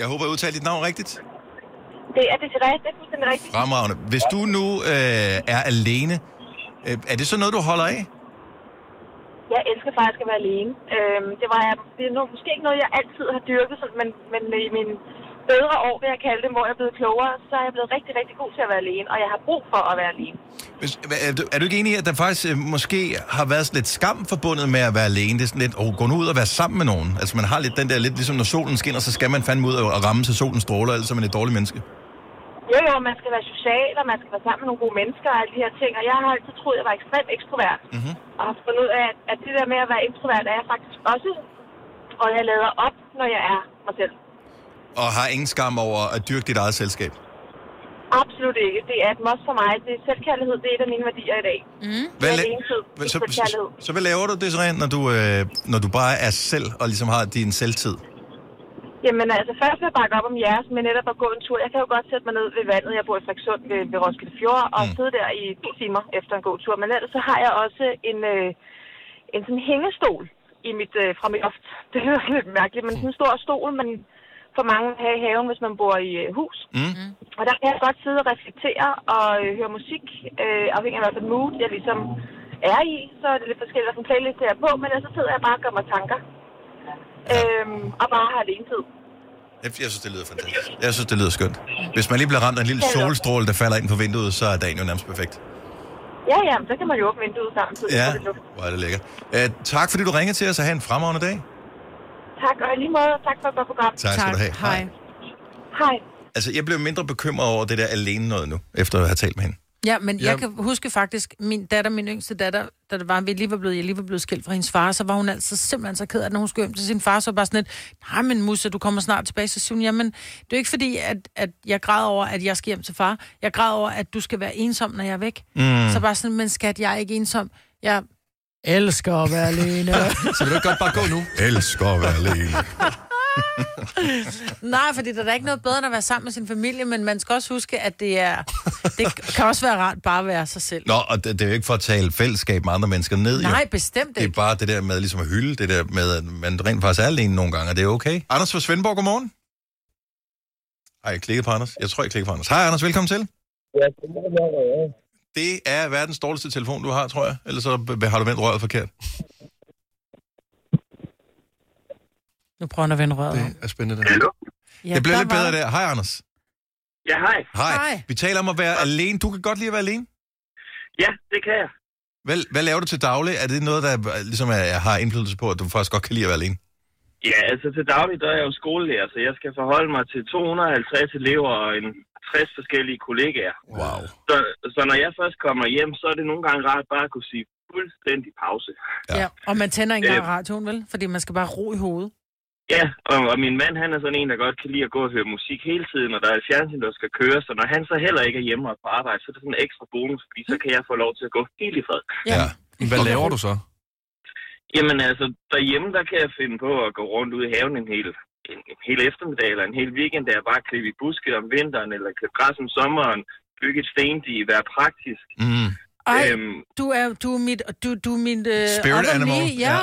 Jeg håber, jeg udtalte dit navn rigtigt. Det er Desiree, det er fuldstændig rigtigt. Fremragende. Hvis du nu øh, er alene, øh, er det så noget, du holder af? Jeg elsker faktisk at være alene. Øhm, det var det er nu, måske ikke noget, jeg altid har dyrket, sådan, men, men i mine bedre år, vil jeg kalde det, hvor jeg er blevet klogere, så er jeg blevet rigtig, rigtig god til at være alene, og jeg har brug for at være alene. Hvis, er, du, er du ikke enig i, at der faktisk øh, måske har været lidt skam forbundet med at være alene? Det er sådan lidt, at gå nu ud og være sammen med nogen. Altså man har lidt den der, lidt ligesom når solen skinner, så skal man fandme ud og ramme, så solen stråler, ellers er man et dårligt menneske. Jo, jo, man skal være social, og man skal være sammen med nogle gode mennesker og alle de her ting, og jeg har altid troet, at jeg var ekstremt ekstrovert. Mm-hmm. Og har fundet ud af, at, at det der med at være introvert er jeg faktisk også, og jeg lader op, når jeg er mig selv. Og har ingen skam over at dyrke dit eget selskab. Absolut ikke. Det er et must for mig. Det er selvkærlighed, det er et af mine værdier i dag. Mm. Hvad, det er la- alenetid, så, så, så, hvad laver du, Desiree, når du, øh, når du bare er selv og ligesom har din selvtid? Jamen altså, først vil jeg bakke op om jeres med netop at gå en tur. Jeg kan jo godt sætte mig ned ved vandet. Jeg bor i Frederikssund ved, ved Roskilde Fjord, og Mm. sidde der i to timer efter en god tur. Men ellers så har jeg også en, øh, en sådan hængestol i mit, øh, fra mit loft. Det er jo lidt mærkeligt, men sådan en stor stol, man får mange have i haven, hvis man bor i øh, hus. Mm. Og der kan jeg godt sidde og reflektere og øh, høre musik, øh, afhængig af hvad for et mood jeg ligesom er i. Så er det lidt forskelligt, hvilken playlist jeg er på, men ellers så sidder jeg bare og gør mig tanker. Øhm, og bare har alene tid. Jeg, jeg synes, det lyder fantastisk. Jeg synes, det lyder skønt. Hvis man lige bliver ramt af en lille solstråle, der falder ind på vinduet, så er dagen jo nærmest perfekt. Ja, ja, så kan man jo åbne vinduet samtidig. Ja, hvor er det lækkert. Uh, tak fordi du ringede til os, og have en fremragende dag. Tak, og lige måde, tak for et godt program. Tak, skal du have. Hej. Hej. Altså, jeg blev mindre bekymret over det der alene noget nu, efter at have talt med hende. Ja, men Ja. jeg kan huske faktisk, min datter, min yngste datter, da det var, vi lige var blevet, jeg lige var blevet skilt fra hendes far, så var hun altid simpelthen så ked af, at når hun skulle hjem til sin far, så var bare sådan lidt, nej, men Musse, du kommer snart tilbage. Så siger hun, jamen, det er jo ikke fordi, at, at jeg græder over, at jeg skal hjem til far. Jeg græder over, at du skal være ensom, når jeg er væk. Mm. Så bare sådan, men skat, jeg er ikke ensom. Jeg elsker at være alene. Så vil du ikke godt bare gå nu? Elsker at være alene. Nej, fordi der er ikke noget bedre end at være sammen med sin familie, men man skal også huske, at det er... Det kan også være rart bare at være sig selv. Nå, og det, det er jo ikke for at tale fællesskab med andre mennesker ned. jo. Nej, bestemt Det er ikke. bare det der med ligesom at hylde, det der med, at man rent faktisk er alene nogle gange, og det er okay. Anders fra Svendborg, godmorgen. Ej, jeg klikkede på Anders. Jeg tror, jeg klikkede på Anders. Hej, Anders. Velkommen til. Ja, være, Det er verdens dårligste telefon, du har, tror jeg. Ellers så har du vendt røret forkert. Nu prøver han at vende røret. Det er spændende. Det. Hallo? Ja, det bliver der lidt var- bedre der. Hej, Anders. Ja, hej. Hej. Hej. Vi taler om at være alene. Du kan godt lide at være alene. Ja, det kan jeg. Hvad, hvad laver du til daglig? Er det noget, der ligesom er, har indflydelse på, at du faktisk godt kan lide at være alene? Ja, altså til daglig, der er jeg jo skolelærer, så jeg skal forholde mig til 250 elever og en 60 forskellige kollegaer. Wow. Så, så når jeg først kommer hjem, så er det nogle gange rart bare at kunne sige fuldstændig pause. Ja. Ja, og man tænder ikke engang Øh. radioen, vel? Fordi man skal bare ro i hovedet. Ja, og, og min mand, han er sådan en, der godt kan lide at gå og høre musik hele tiden, og der er et fjernsyn, der skal køre, så når han så heller ikke er hjemme og på arbejde, så er det sådan en ekstra bonus, fordi så kan jeg få lov til at gå helt i fred. Ja. Ja. Hvad laver du så? Jamen altså, derhjemme, der kan jeg finde på at gå rundt ud i haven en hel, en, en hel eftermiddag eller en hel weekend, der jeg bare klippe i buske om vinteren, eller klippe græs om sommeren, bygge et stendige, være praktisk. Mm. Ej, Øhm, du er, du er mit, du, du er mit... Øh, Spirit animal. lige. Ja.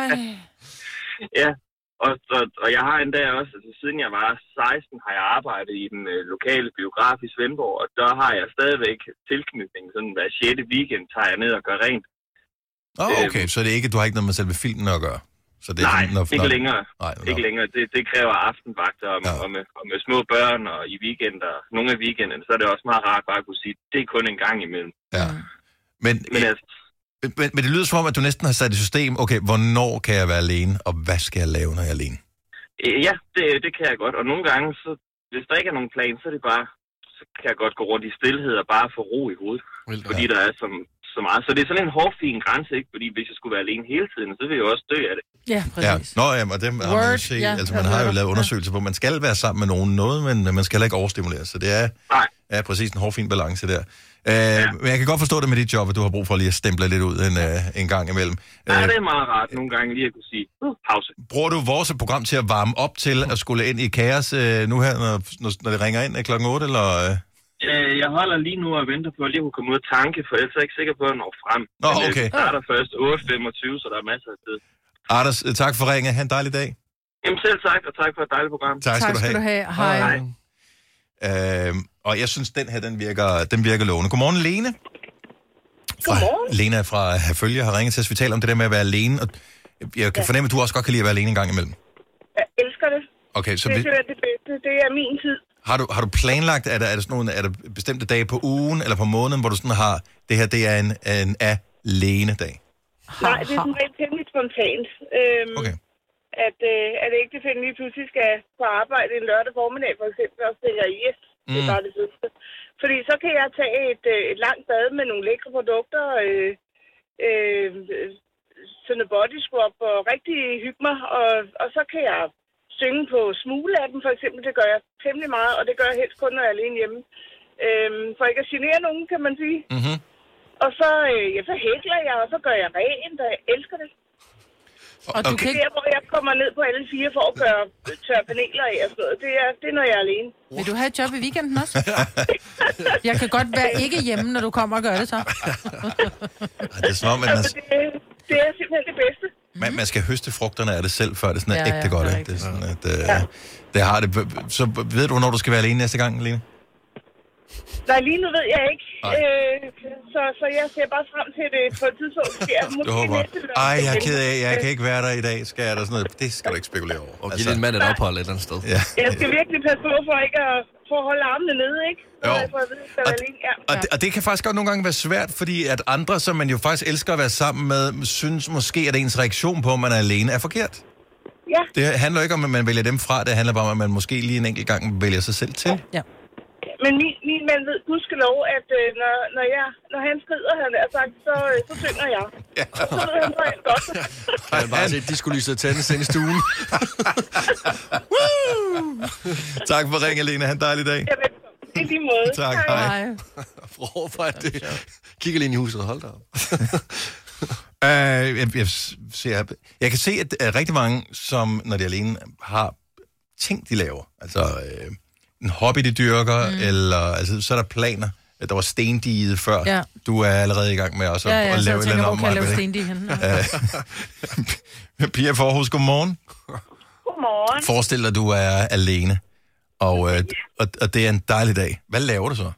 Ej. ja, Og, og, og jeg har endda også, altså siden jeg var 16, har jeg arbejdet i den øh, lokale biograf i Svendborg, og der har jeg stadigvæk tilknytning. Sådan hver 6. weekend tager jeg ned og gør rent. Åh, oh, okay, så det er ikke, du har ikke noget med selve filmen at gøre? Så det er Nej, sådan, når, ikke når, længere. Nej, Ikke længere. Det, det kræver aftenvagter og, ja. og, med, og med små børn og i weekender. Nogle af weekenderne, så er det også meget rart bare at kunne sige, det er kun en gang imellem. Ja. Men, Men altså, men, men det lyder som om, at du næsten har sat i system, okay, hvornår kan jeg være alene, og hvad skal jeg lave, når jeg er alene? øh, ja, det, det kan jeg godt. Og nogle gange, så, hvis der ikke er nogen plan, så er det bare, så kan jeg godt gå rundt i stillhed og bare få ro i hovedet. Vildt, fordi der er så, så meget. Så det er sådan en hårfin grænse, ikke? Fordi hvis jeg skulle være alene hele tiden, så vil jeg jo også dø af det. Ja, Ja. Nå, ja, og det har man jo Word, set. ja, altså, man har jo lavet undersøgelser på, man skal være sammen med nogen noget, men man skal heller ikke overstimulere. Så det er, Nej. er præcis en hårfin balance der. Øh, ja. Men jeg kan godt forstå det med dit job, at du har brug for lige at stemple lidt ud en, øh, en gang imellem. Ja, Øh, det er meget rart nogle gange lige at kunne sige, uh, pause. bruger du vores program til at varme op til at skulle ind i kaos øh, nu her, når, når, når det ringer ind øh, klokken 8, eller... Øh? Øh, Jeg holder lige nu og venter på at lige at kunne komme ud og tanke, for ellers er jeg ikke sikker på at nå frem. Nå, Men, øh, okay. Vi starter først 8.25, så der er masser af tid. Anders, øh, tak for ringe. Ha' en dejlig dag. Jamen selv tak, og tak for et dejligt program. Tak skal, du, have. Hej. Hej. Øh, og jeg synes, den her, den virker, den virker lovende. Godmorgen, Lene. Fra, Godmorgen. Lena fra Herfølge har ringet til os. Vi taler om det der med at være alene, og jeg kan fornemme, at du også godt kan lide at være alene en gang imellem. Jeg elsker det. Okay, så det, vi, det er det bedste. Det er min tid. Har, du, har du planlagt, er der, er der sådan nogle, er der bestemte dage på ugen eller på måneden, hvor du sådan har, det her, det er en, en alene-dag? Nej, det er sådan rent temmelig spontant. Øhm, Okay. At, øh, at ægtefælden lige pludselig skal på arbejde en lørdag formiddag, for eksempel, og tænker yes, det er Mm. bare det fedeste. Fordi så kan jeg tage et, øh, et langt bad med nogle lækre produkter, øh, øh, sådan en body scrub og rigtig hygge mig, og, og så kan jeg synge på smule af dem, for eksempel. Det gør jeg temmelig meget, og det gør jeg helst kun, når jeg er alene hjemme. Øhm, for ikke at genere nogen, kan man sige. Mm-hmm. Og så, øh, ja, så hækler jeg, og så gør jeg rent, og jeg elsker det. Og du Det kan er ikke... der, hvor jeg kommer ned på alle fire for at gøre tørre paneler af og sådan noget. Det er, det er, når jeg er alene. Vil du have et job i weekenden også? Jeg kan godt være ikke hjemme, når du kommer og gør det så. Det er som om, man, Altså, det, det er simpelthen det bedste. Man, man skal høste frugterne af det selv, før det sådan er Ja, ja, ægte godt. det er ikke? Det, er sådan, at, øh, det har det. Så ved du, hvornår du skal være alene næste gang, Lene? Nej, lige nu ved jeg ikke. Nej. Øh, så, så jeg ser bare frem til det på et tidspunkt. Måske Du håber. Ej, jeg er ked af, jeg kan ikke være der i dag. Skal jeg der sådan noget? Det skal du ikke spekulere over. Altså, Og give din mand et ophold et eller andet sted. Ja. Jeg skal virkelig passe på for ikke at få holde armene nede, ikke? Jo. jeg får at vide, at alene. Ja. Og det, og det kan faktisk godt nogle gange være svært, fordi at andre, som man jo faktisk elsker at være sammen med, synes måske, at ens reaktion på, at man er alene, er forkert. Ja. Det handler ikke om, at man vælger dem fra. Det handler bare om, at man måske lige en enkelt gang vælger sig selv til. Ja. Men min, min mand ved gudskelov, at øh, når, når, jeg, når han skrider, han er sagt, så, øh, så synger jeg. Ja. Så ved han så helt godt. Jeg har bare set discolyset tændes ind i stuen. tak for ringen, Lene. Ha' en dejlig dag. Jamen, i lige måde. Tak, hej. Hvorfor er det? Kigger lige ind i huset, hold da op. Uh, jeg, jeg, ser, jeg kan se, at uh, rigtig mange, som når de er alene, har ting, de laver. Altså uh, en hobby, de dyrker, mm. eller altså, så er der planer. Der var stendiget før. Ja. Du er allerede i gang med også Ja, at, ja, at lave jeg et tænker, eller hvor andet kan jeg lave om. stendig henne? Uh, Pia Forhus, godmorgen. Godmorgen. Forestil dig, at du er alene, og, uh, og, og det er en dejlig dag. Hvad laver du så?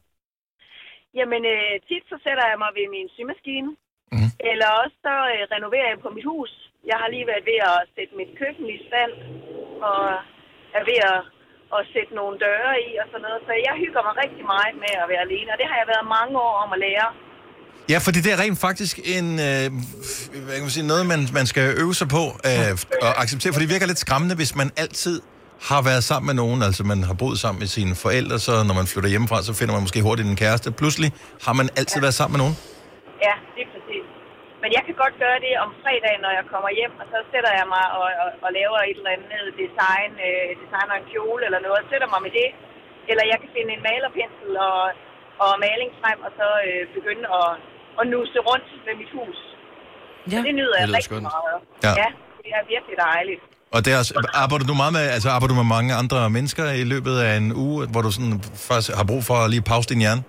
Jamen, øh, tit så sætter jeg mig ved min symaskine. Mm. Eller også så øh, renoverer jeg på mit hus. Jeg har lige været ved at sætte mit køkken i stand. Og er ved at, at sætte nogle døre i og sådan noget. Så jeg hygger mig rigtig meget med at være alene. Og det har jeg været mange år om at lære. Ja, fordi det er rent faktisk en, øh, hvad kan man sige, noget, man, man skal øve sig på øh, og acceptere, for det virker lidt skræmmende, hvis man altid har været sammen med nogen, altså man har boet sammen med sine forældre, så når man flytter hjemmefra, så finder man måske hurtigt en kæreste. Pludselig har man altid været sammen med nogen. Ja, det er. Men jeg kan godt gøre det om fredagen, når jeg kommer hjem, og så sætter jeg mig og, og, og laver et eller andet design, øh, designer en kjole eller noget, og sætter mig med det. Eller jeg kan finde en malerpensel og, og maling frem, og så øh, begynde at, at nuse rundt med mit hus. Ja. Det nyder jeg Det lyder rigtig skønt. meget. Ja. ja, det er virkelig dejligt. Og det er også, arbejder du meget med, altså arbejder du med mange andre mennesker i løbet af en uge, hvor du sådan først har brug for at lige pause din hjerne?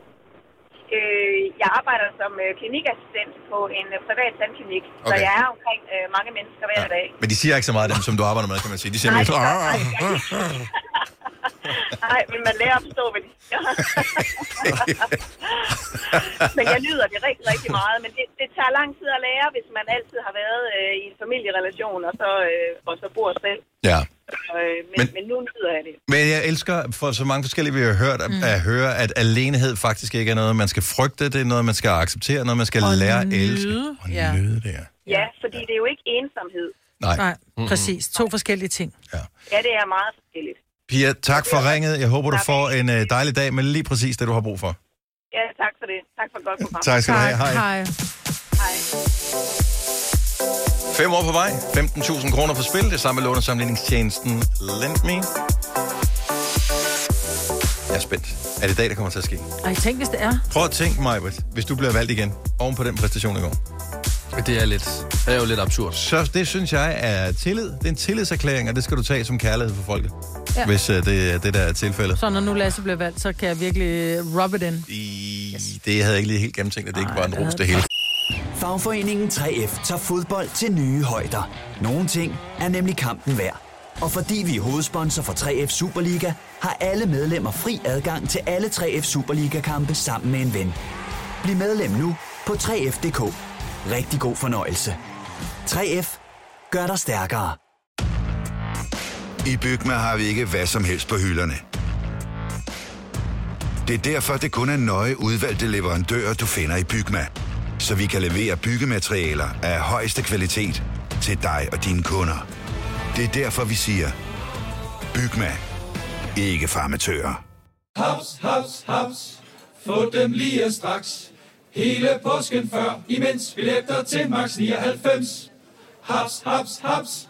Øh, jeg arbejder som øh, klinikassistent på en øh, privat tandklinik, okay. så jeg er omkring øh, mange mennesker hver dag. Men de siger ikke så meget, dem, som du arbejder med, kan man sige. De siger Nej, mere... nej, Nej, men man lærer at forstå, hvad de siger. men jeg nyder det rigtig, rigtig meget. Men det, det tager lang tid at lære, hvis man altid har været øh, i en familierelation, og så, øh, og så bor selv. Ja. Øh, men, men, men nu nyder jeg det. Men jeg elsker for så mange forskellige, vi har hørt, mm. at høre, at alenehed faktisk ikke er noget, man skal frygte. Det er noget, man skal acceptere, noget, man skal Og lære at elske. Og Ja. nyde det, ja. Ja, fordi det er jo ikke ensomhed. Nej. Nej, præcis. To forskellige ting. Ja, det er meget forskelligt. Pia, tak for ringet. Jeg håber, du får en øh, dejlig dag med lige præcis det, du har brug for. Ja, tak for det. Tak for et godt program. Tak skal du have. Hej. Hej. Hej. Fem år på vej, 15.000 kroner på spil. Det samme med lånesamligningstjenesten LendMe. Jeg er spændt. Er det i dag, der kommer til at ske? Ej, tænk, hvis det er. Prøv at tænke mig, hvis du bliver valgt igen oven på den præstation i går. Det er lidt, det er jo lidt absurd. Så det synes jeg er tillid. Det er en tillidserklæring, og det skal du tage som kærlighed for folket. Ja. Hvis uh, det er det, der er tilfældet. Så når nu Lasse bliver valgt, så kan jeg virkelig rub it in. I, det havde jeg ikke lige helt gennemtænkt, at det ikke var en ros det hele. Fagforeningen 3F tager fodbold til nye højder. Nogle ting er nemlig kampen værd. Og fordi vi er hovedsponsor for 3F Superliga, har alle medlemmer fri adgang til alle 3F Superliga-kampe sammen med en ven. Bliv medlem nu på 3F.dk. Rigtig god fornøjelse. 3F gør dig stærkere. I Bygma har vi ikke hvad som helst på hylderne. Det er derfor, det kun er nøje udvalgte leverandører, du finder i Bygma. Så vi kan levere byggematerialer af højeste kvalitet til dig og dine kunder. Det er derfor, vi siger, Bygma. Ikke farmatører. Haps, haps, haps. Få dem lige straks. Hele påsken før, imens billetter til max 99. Haps, haps, haps.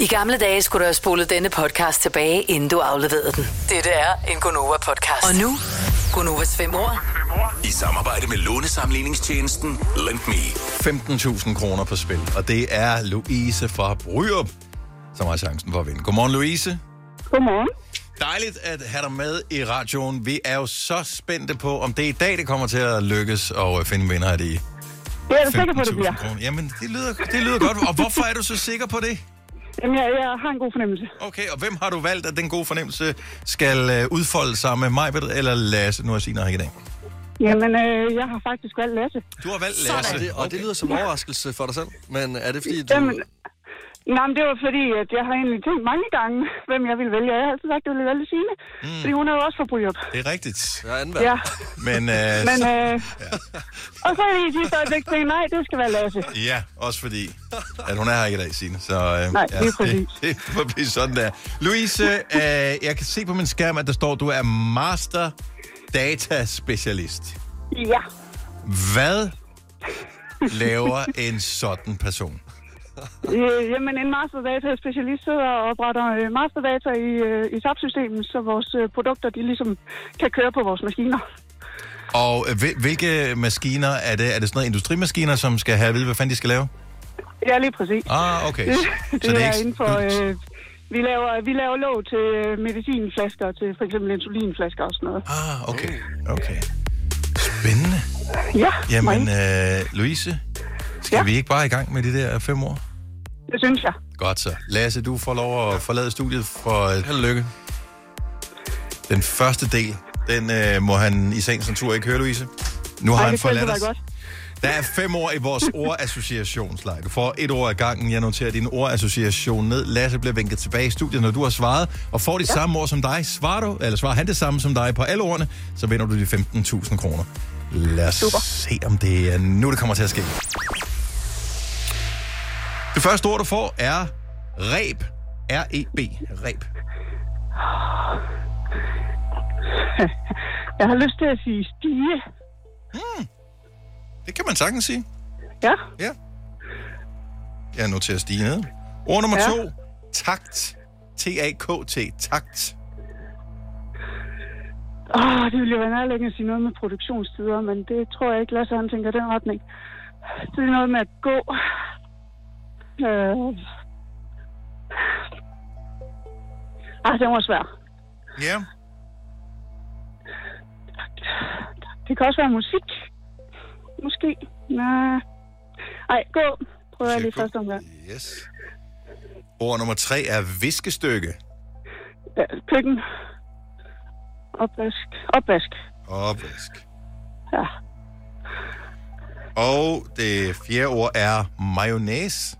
I gamle dage skulle du have spolet denne podcast tilbage, inden du afleverede den. Dette er en Gonova-podcast. Og nu, Gonovas fem år. I samarbejde med lånesamligningstjenesten LendMe. 15.000 kroner på spil, og det er Louise fra Bryrup, som har chancen for at vinde. Godmorgen, Louise. Godmorgen. Dejligt at have dig med i radioen. Vi er jo så spændte på, om det er i dag, det kommer til at lykkes at finde vinder af det. Det er du sikker på, det bliver. kroner. Jamen, det lyder, det lyder godt. Og hvorfor er du så sikker på det? Jamen, jeg, jeg har en god fornemmelse. Okay, og hvem har du valgt, at den gode fornemmelse skal øh, udfolde sig med mig eller Lasse? Nu er Signe her i dag. Jamen, øh, jeg har faktisk valgt Lasse. Du har valgt Sådan. Lasse. Og det, og det lyder som en overraskelse for dig selv. Men er det fordi, du... Jamen, nej, men det var fordi, at jeg har egentlig tænkt mange gange, hvem jeg ville vælge. Jeg har altid sagt, at jeg ville vælge Signe. Mm. Fordi hun er jo også fra Bryrup. Det er rigtigt. Ja, Ja. Men, øh, Men, øh, og så er det i sidste øjeblik tænkt, nej, det skal være Lasse. Ja, også fordi, at hun er her ikke i dag, Signe. Så, øh, Nej, ja, lige præcis. Det, det må blive sådan der. Louise, øh, jeg kan se på min skærm, at der står, at du er master data specialist. Ja. Hvad laver en sådan person? Øh, jamen, en masterdata-specialist sidder og opretter øh, masterdata i, øh, i SAP-systemet, så vores øh, produkter, de ligesom kan køre på vores maskiner. Og øh, hvil- hvilke maskiner er det? Er det sådan noget industrimaskiner, som skal have at vide, hvad fanden de skal lave? Ja, lige præcis. Ah, okay. Det, Så det, det er er, ikke- inden for... Øh, vi laver, vi laver låg til medicinflasker, til for eksempel insulinflasker og sådan noget. Ah, okay. Okay. Spændende. Ja, Jamen, øh, Louise, skal Ja. vi ikke bare i gang med de der fem år? Det synes jeg. Godt så. Lasse, du får lov at forlade studiet for et held og lykke. Den første del, den øh, må han i sagens natur ikke høre, Louise. Nu har Ej, han forladt os. godt. Der er fem år i vores ordassociationsleje. Du får et ord ad gangen. Jeg noterer din ordassociation ned. Lasse bliver vinket tilbage i studiet, når du har svaret. Og får de ja. samme ord som dig. Svarer du, eller svarer han det samme som dig på alle ordene, så vinder du de 15.000 kroner. Lad os Super. se, om det er nu, det kommer til at ske. Det første ord, du får, er ræb. R-E-B. Ræb. Jeg har lyst til at sige stige. Hmm. Det kan man sagtens sige. Ja. Ja. Jeg noterer Stine ned. Ord nummer Ja. to. Takt. T-A-K-T. Takt. Åh, det ville jo være nærliggende at sige noget med produktionstider, men det tror jeg ikke, Lasse han tænker den retning. Det er noget med at gå. Øh... Ah, det var svært. Ja. Det kan også være musik. Måske. Nej. Ej, gå. Prøver jeg lige første omgang. Yes. Ord nummer tre er viskestykke. Ja, køkken. Opvask. Opvask. Opvask. Ja. Og det fjerde ord er mayonnaise.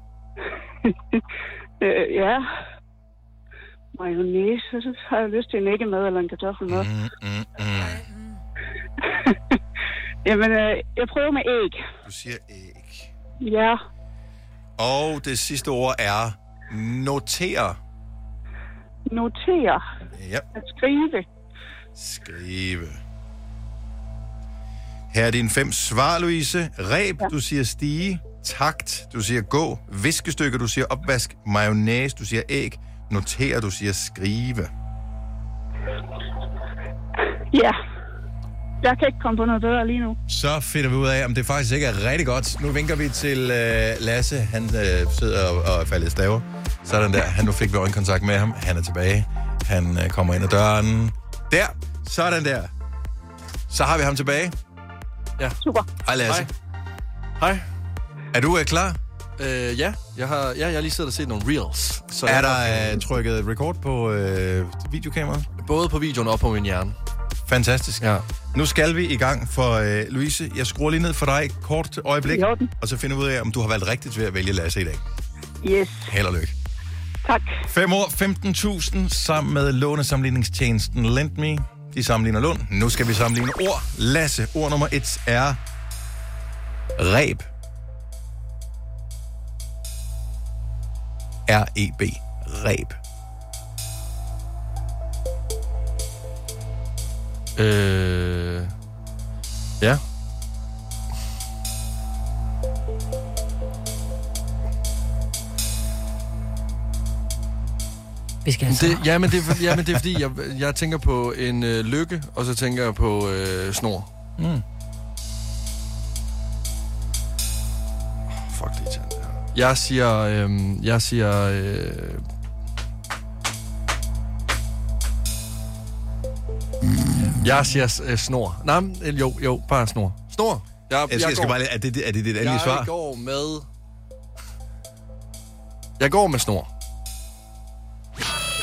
Øh, ja. Mayonnaise. Så har jeg lyst til en æggemad eller en kartoffelmad. Mm, mm, mm. Jamen, øh, jeg prøver med æg. Du siger æg. Ja. Og det sidste ord er notere. Notere. Ja. At skrive. Skrive. Her er dine fem svar, Louise. Reb, ja. du siger stige. Takt, du siger gå. Viskestykke, du siger opvask. Mayonnaise, du siger æg. Notere, du siger skrive. Ja. Jeg kan ikke komme på noget bedre lige nu. Så finder vi ud af, om det faktisk ikke er rigtig godt. Nu vinker vi til øh, Lasse. Han øh, sidder og, og er faldet i staver. Sådan der. Han, nu fik vi øjenkontakt med ham. Han er tilbage. Han øh, kommer ind ad døren. Der. Sådan der. Så har vi ham tilbage. Ja. Super. Hej Lasse. Hej. Hej. Er du øh, klar? Øh, ja. Jeg har, ja, jeg har lige siddet og set nogle reels. Så er jeg der har- øh, trykket record på øh, videokameraet? Både på videoen og på min hjerne. Fantastisk. Ja. Nu skal vi i gang for øh, Louise. Jeg skruer lige ned for dig et kort øjeblik, og så finder vi ud af, om du har valgt rigtigt ved at vælge Lasse i dag. Yes. Held og lykke. Tak. 5 år, 15.000 sammen med lånesamligningstjenesten LendMe. De sammenligner lån. Nu skal vi sammenligne ord. Lasse, ord nummer et er reb. R-E-B. Reb. Øh... Ja. Vi skal altså... Det, ja, men det, er, ja, men det er fordi, jeg, jeg tænker på en øh, lykke, og så tænker jeg på øh, snor. Mm. Fuck det er her. Jeg siger... Øh, jeg siger... Øh, jeg siger øh, snor. Nej, øh, jo, jo, bare snor. Snor. Jeg, Jeg skal, jeg skal bare, lige- er, det, er det dit endelige jeg svar? går med... Jeg går med snor.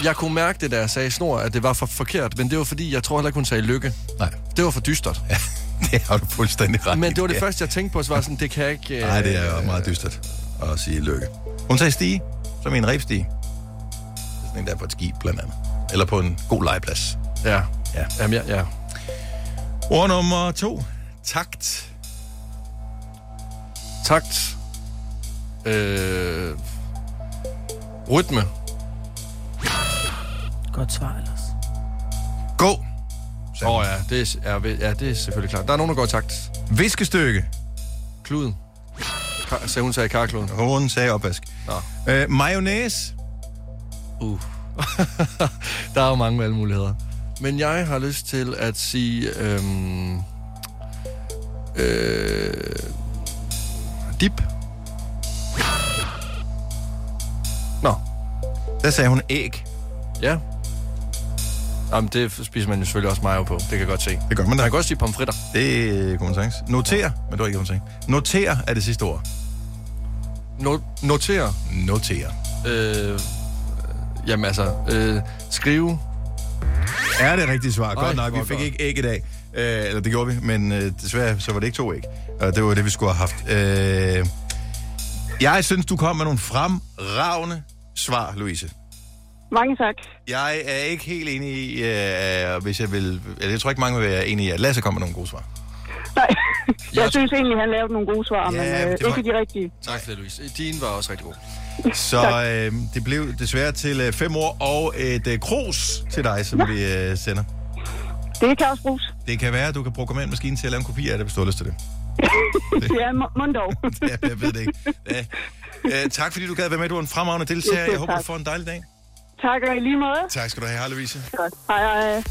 Jeg kunne mærke det, da jeg sagde snor, at det var for forkert, men det var fordi, jeg tror heller ikke, hun sagde lykke. Nej. Det var for dystert. Ja, det har du fuldstændig ret. Men det var det Ja. første, jeg tænkte på, så var jeg sådan, det kan jeg ikke... øh, Nej, det er jo meget dystert at sige lykke. Hun sagde stige, som i en rebstige. Det er sådan en, der er på et skib, blandt andet. Eller på en god legeplads. Ja. Ja. Jamen, ja, ja. Ord nummer to. Takt. Takt. Øh, rytme. Godt svar ellers. Gå. Åh oh, ja, det er, ja, ja, det er selvfølgelig klart. Der er nogen, der går i takt. Viskestykke. Kluden. Så hun sagde karkluden. Hun sagde opvask. Nå. Øh, mayonnaise. Uh. der er jo mange valgmuligheder. Men jeg har lyst til at sige... Øhm, øh, dip. Nå. Der sagde hun æg. Ja. Jamen, det spiser man jo selvfølgelig også mayo på. Det kan jeg godt se. Det gør man da. Man kan også sige pomfritter. Det kunne man sagtens. Noter, men det var ikke, hvad sagde. Noter er det sidste ord. No- notere. Noter. Øh, jamen altså, øh, skrive. Er det rigtigt svar? Ej, Godt nok. Vi fik godt. ikke æg i dag. Øh, eller det gjorde vi, men øh, desværre så var det ikke to æg. Og det var det, vi skulle have haft. Øh, jeg synes, du kom med nogle fremragende svar, Louise. Mange tak. Jeg er ikke helt enig i, øh, hvis jeg vil... Eller jeg tror ikke, mange vil være enige i, at Lasse kom med nogle gode svar. Nej, jeg synes egentlig, han lavede nogle gode svar, Ja, men øh, det var- ikke de rigtige. Tak for det, Louise. Din var også rigtig god. Så øh, det blev desværre til øh, fem år og et øh, krus til dig, som vi øh, sender. Det kan også bruges. Det kan være, at du kan programmere en maskine til at lave en kopi af det, hvis du har lyst til det. Det er må- mondog. Ja, jeg ved det ikke. Ja. Uh, tak fordi du gad være med. Du er en fremragende deltager. Ja, Jeg håber, du får en dejlig dag. Tak, og i lige måde. Tak skal du have. Hej, Louise. Godt. Hej, hej.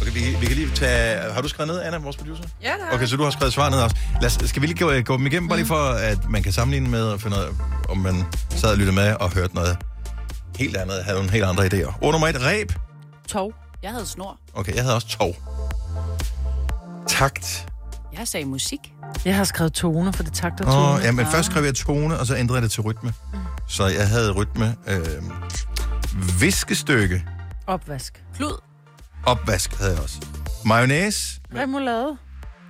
Okay, vi, vi kan lige tage... Har du skrevet ned, Anna, vores producer? Ja, det har Okay, så du har skrevet svar ned også. Lad os, skal vi lige gå, gå dem igennem, bare lige for, at man kan sammenligne med og finde ud af, om man sad og lyttede med og hørte noget helt andet, havde nogle helt andre idéer. Ord nummer et, ræb. Tog. Jeg havde snor. Okay, jeg havde også tog. Takt. Jeg sagde musik. Jeg har skrevet tone, for det takter tone. Åh, ja, men først skrev jeg tone, og så ændrede jeg det til rytme. Så jeg havde rytme. Øh, viskestykke. Opvask. Klud. Opvask havde jeg også. Mayonnaise. Remoulade.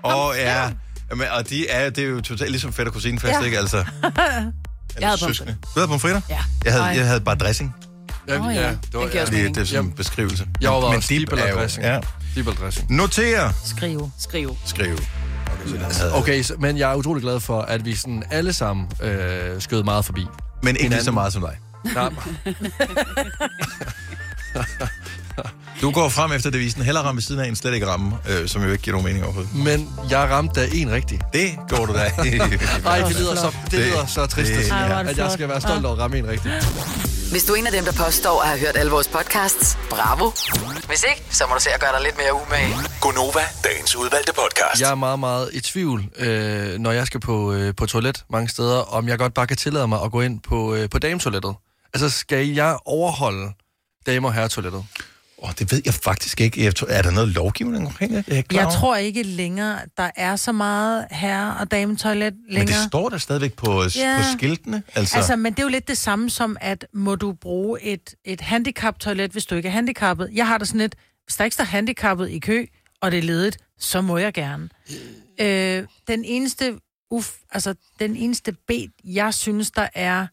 Og ja, jamen, og de er, det er jo totalt ligesom fætter kusinefest, Ja. ikke? Altså, Jeg havde søskende. Du havde pomfritter? Ja. Jeg havde, jeg havde bare dressing. Ja, Åh, oh, ja. Det var, giver ja. Det, det er sådan en beskrivelse. Jeg var Men dip er jo- dressing. Ja. Dip eller dressing. Notere. Skrive. Skrive. Skrive. Okay, Okay, men jeg er utrolig glad for, at vi sådan alle sammen øh, skød meget forbi. Men ikke lige så meget som dig. Nej, Du går frem efter devisen, hellere ramme ved siden af en slet ikke ramme, øh, som jo ikke giver nogen mening overhovedet. men jeg ramte da en rigtig. Det går du da. Nej, det lyder så, det lyder så trist, det- det at jeg skal være stolt over at ramme en rigtig. Hvis du er en af dem, der påstår at have hørt alle vores podcasts, bravo. Hvis ikke, så må du se at gøre dig lidt mere umage. Gonova, dagens udvalgte podcast. Jeg er meget, meget i tvivl, øh, når jeg skal på, øh, på toilet mange steder, om jeg godt bare kan tillade mig at gå ind på, øh, på dametoilettet. Altså, skal jeg overholde dame- og herretoilettet? Oh, det ved jeg faktisk ikke. Jeg tror, er der noget lovgivning omkring det? Jeg, Jeg tror ikke længere, der er så meget herre- og dametoilet længere. Men det står der stadigvæk på, Ja. på skiltene. Altså, Altså, men det er jo lidt det samme som, at må du bruge et, et handicap-toilet, hvis du ikke er handicappet. Jeg har det sådan lidt, hvis der ikke står handicappet i kø, og det er ledigt, så må jeg gerne. Øh, den eneste uf, altså den eneste bed, jeg synes, der er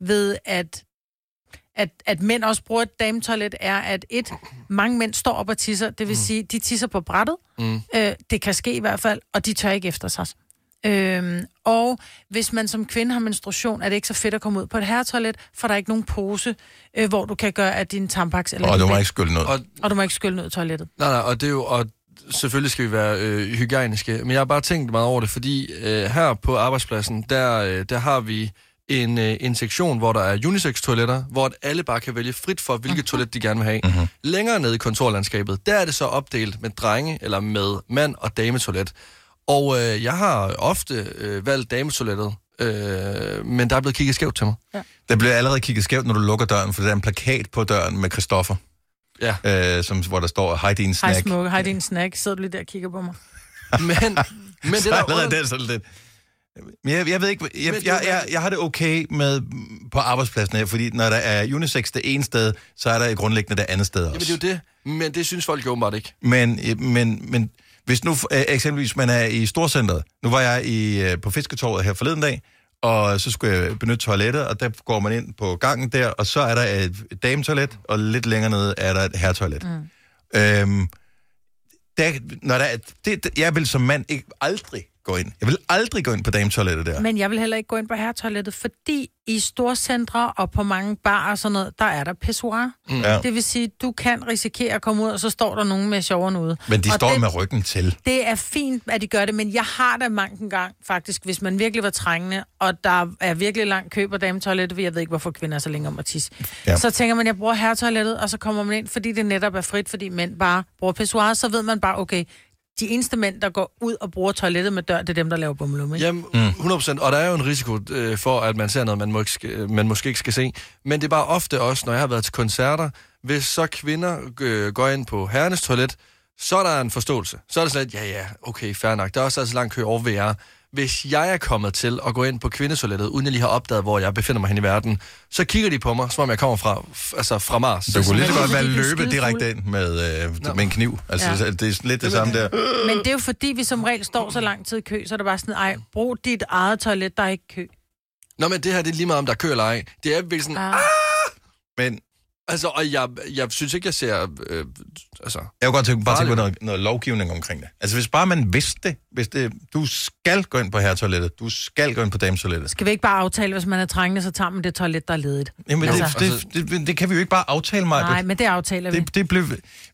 ved, at at, at mænd også bruger et dametoilet, er, at et, mange mænd står op og tisser, det vil mm. sige, de tisser på brættet, Mm. øh, det kan ske i hvert fald, og de tør ikke efter sig. Øhm, og hvis man som kvinde har menstruation, er det ikke så fedt at komme ud på et herretoilet, for der er ikke nogen pose, øh, hvor du kan gøre af din tampax eller og du må bæk. ikke skylde noget. Og, og du må ikke skylle i toilettet. nej, nej, og det er jo... Og selvfølgelig skal vi være øh, hygiejniske, men jeg har bare tænkt meget over det, fordi øh, her på arbejdspladsen, der, øh, der har vi en, øh, en sektion, hvor der er unisex-toiletter, hvor at alle bare kan vælge frit for, hvilket toilet de gerne vil have. Mm-hmm. Længere nede i kontorlandskabet, der er det så opdelt med drenge, eller med mand- og dametoilet. Og øh, jeg har ofte øh, valgt dametoilettet, øh, men der er blevet kigget skævt til mig. Der bliver allerede kigget skævt, når du lukker døren, for der er en plakat på døren med Christoffer, Ja. øh, som, hvor der står, hej din Hej snack. smukke, hej din snack. Sidder du lige der og kigger på mig? Men, men det så der allerede under- den sådan lidt. Jeg, jeg ved ikke, jeg, jeg, jeg, jeg har det okay med på arbejdspladsen her, fordi når der er unisex det ene sted, så er der i grundlæggende det andet sted Jamen, også. det er jo det. Men det synes folk jo åbenbart ikke. Men, men, men hvis nu øh, eksempelvis man er i Storcenteret, nu var jeg i, øh, på Fisketorvet her forleden dag, og så skulle jeg benytte toilettet, og der går man ind på gangen der, og så er der et dametoilet, og lidt længere nede er der et herretoilet. Mm. Øhm, der, når der er, det, jeg vil som mand ikke aldrig gå ind. Jeg vil aldrig gå ind på dametoilettet der. Men jeg vil heller ikke gå ind på herretoilettet, fordi i storcentre og på mange barer og sådan noget, der er der pissoir. Mm. Ja. Det vil sige, du kan risikere at komme ud, og så står der nogen med sjoveren ude. Men de og står det, med ryggen til. Det er fint, at de gør det, men jeg har da mange gang, faktisk, hvis man virkelig var trængende, og der er virkelig lang kø på dametoilettet, jeg ved ikke, hvorfor kvinder er så længe om at tisse. Ja. Så tænker man, jeg bruger herretoilettet, og så kommer man ind, fordi det netop er frit, fordi mænd bare bruger pissoir, så ved man bare, okay, de eneste mænd, der går ud og bruger toilettet med dør, det er dem, der laver bummelum, ikke? Jamen, 100%. Og der er jo en risiko øh, for, at man ser noget, man, må ikke, skal- man måske ikke skal se. Men det er bare ofte også, når jeg har været til koncerter, hvis så kvinder øh, går ind på herrenes toilet, så er der en forståelse. Så er det sådan lidt, ja ja, okay, fair nok. Der er også altså lang kø over VR. Hvis jeg er kommet til at gå ind på kvindetoilettet, uden jeg lige har opdaget, hvor jeg befinder mig hen i verden, så kigger de på mig, som om jeg kommer fra, altså fra Mars. Du kunne lige så godt være løbe direkte ind med, øh, med en kniv. Altså, Ja. ja. det er lidt det samme der. Men det er jo fordi, vi som regel står så lang tid i kø, så er det bare sådan, ej, brug dit eget toilet, der er ikke kø. Nå, men det her, det er lige meget, om der er kø eller ej. Det er virkelig sådan, Ah. Men altså, og jeg, jeg synes ikke, jeg ser, øh, altså... Jeg kunne godt tænke, bare tænke på noget, noget lovgivning omkring det. Altså, hvis bare man vidste det, hvis det, du skal gå ind på herretoilettet, du skal gå ind på dametoilettet. Skal vi ikke bare aftale, hvis man er trængende, så tager man det toilet, der er ledigt? Jamen, Altså. altså, det, det, det, det, kan vi jo ikke bare aftale, mig. Nej, men det aftaler vi. det, det blev,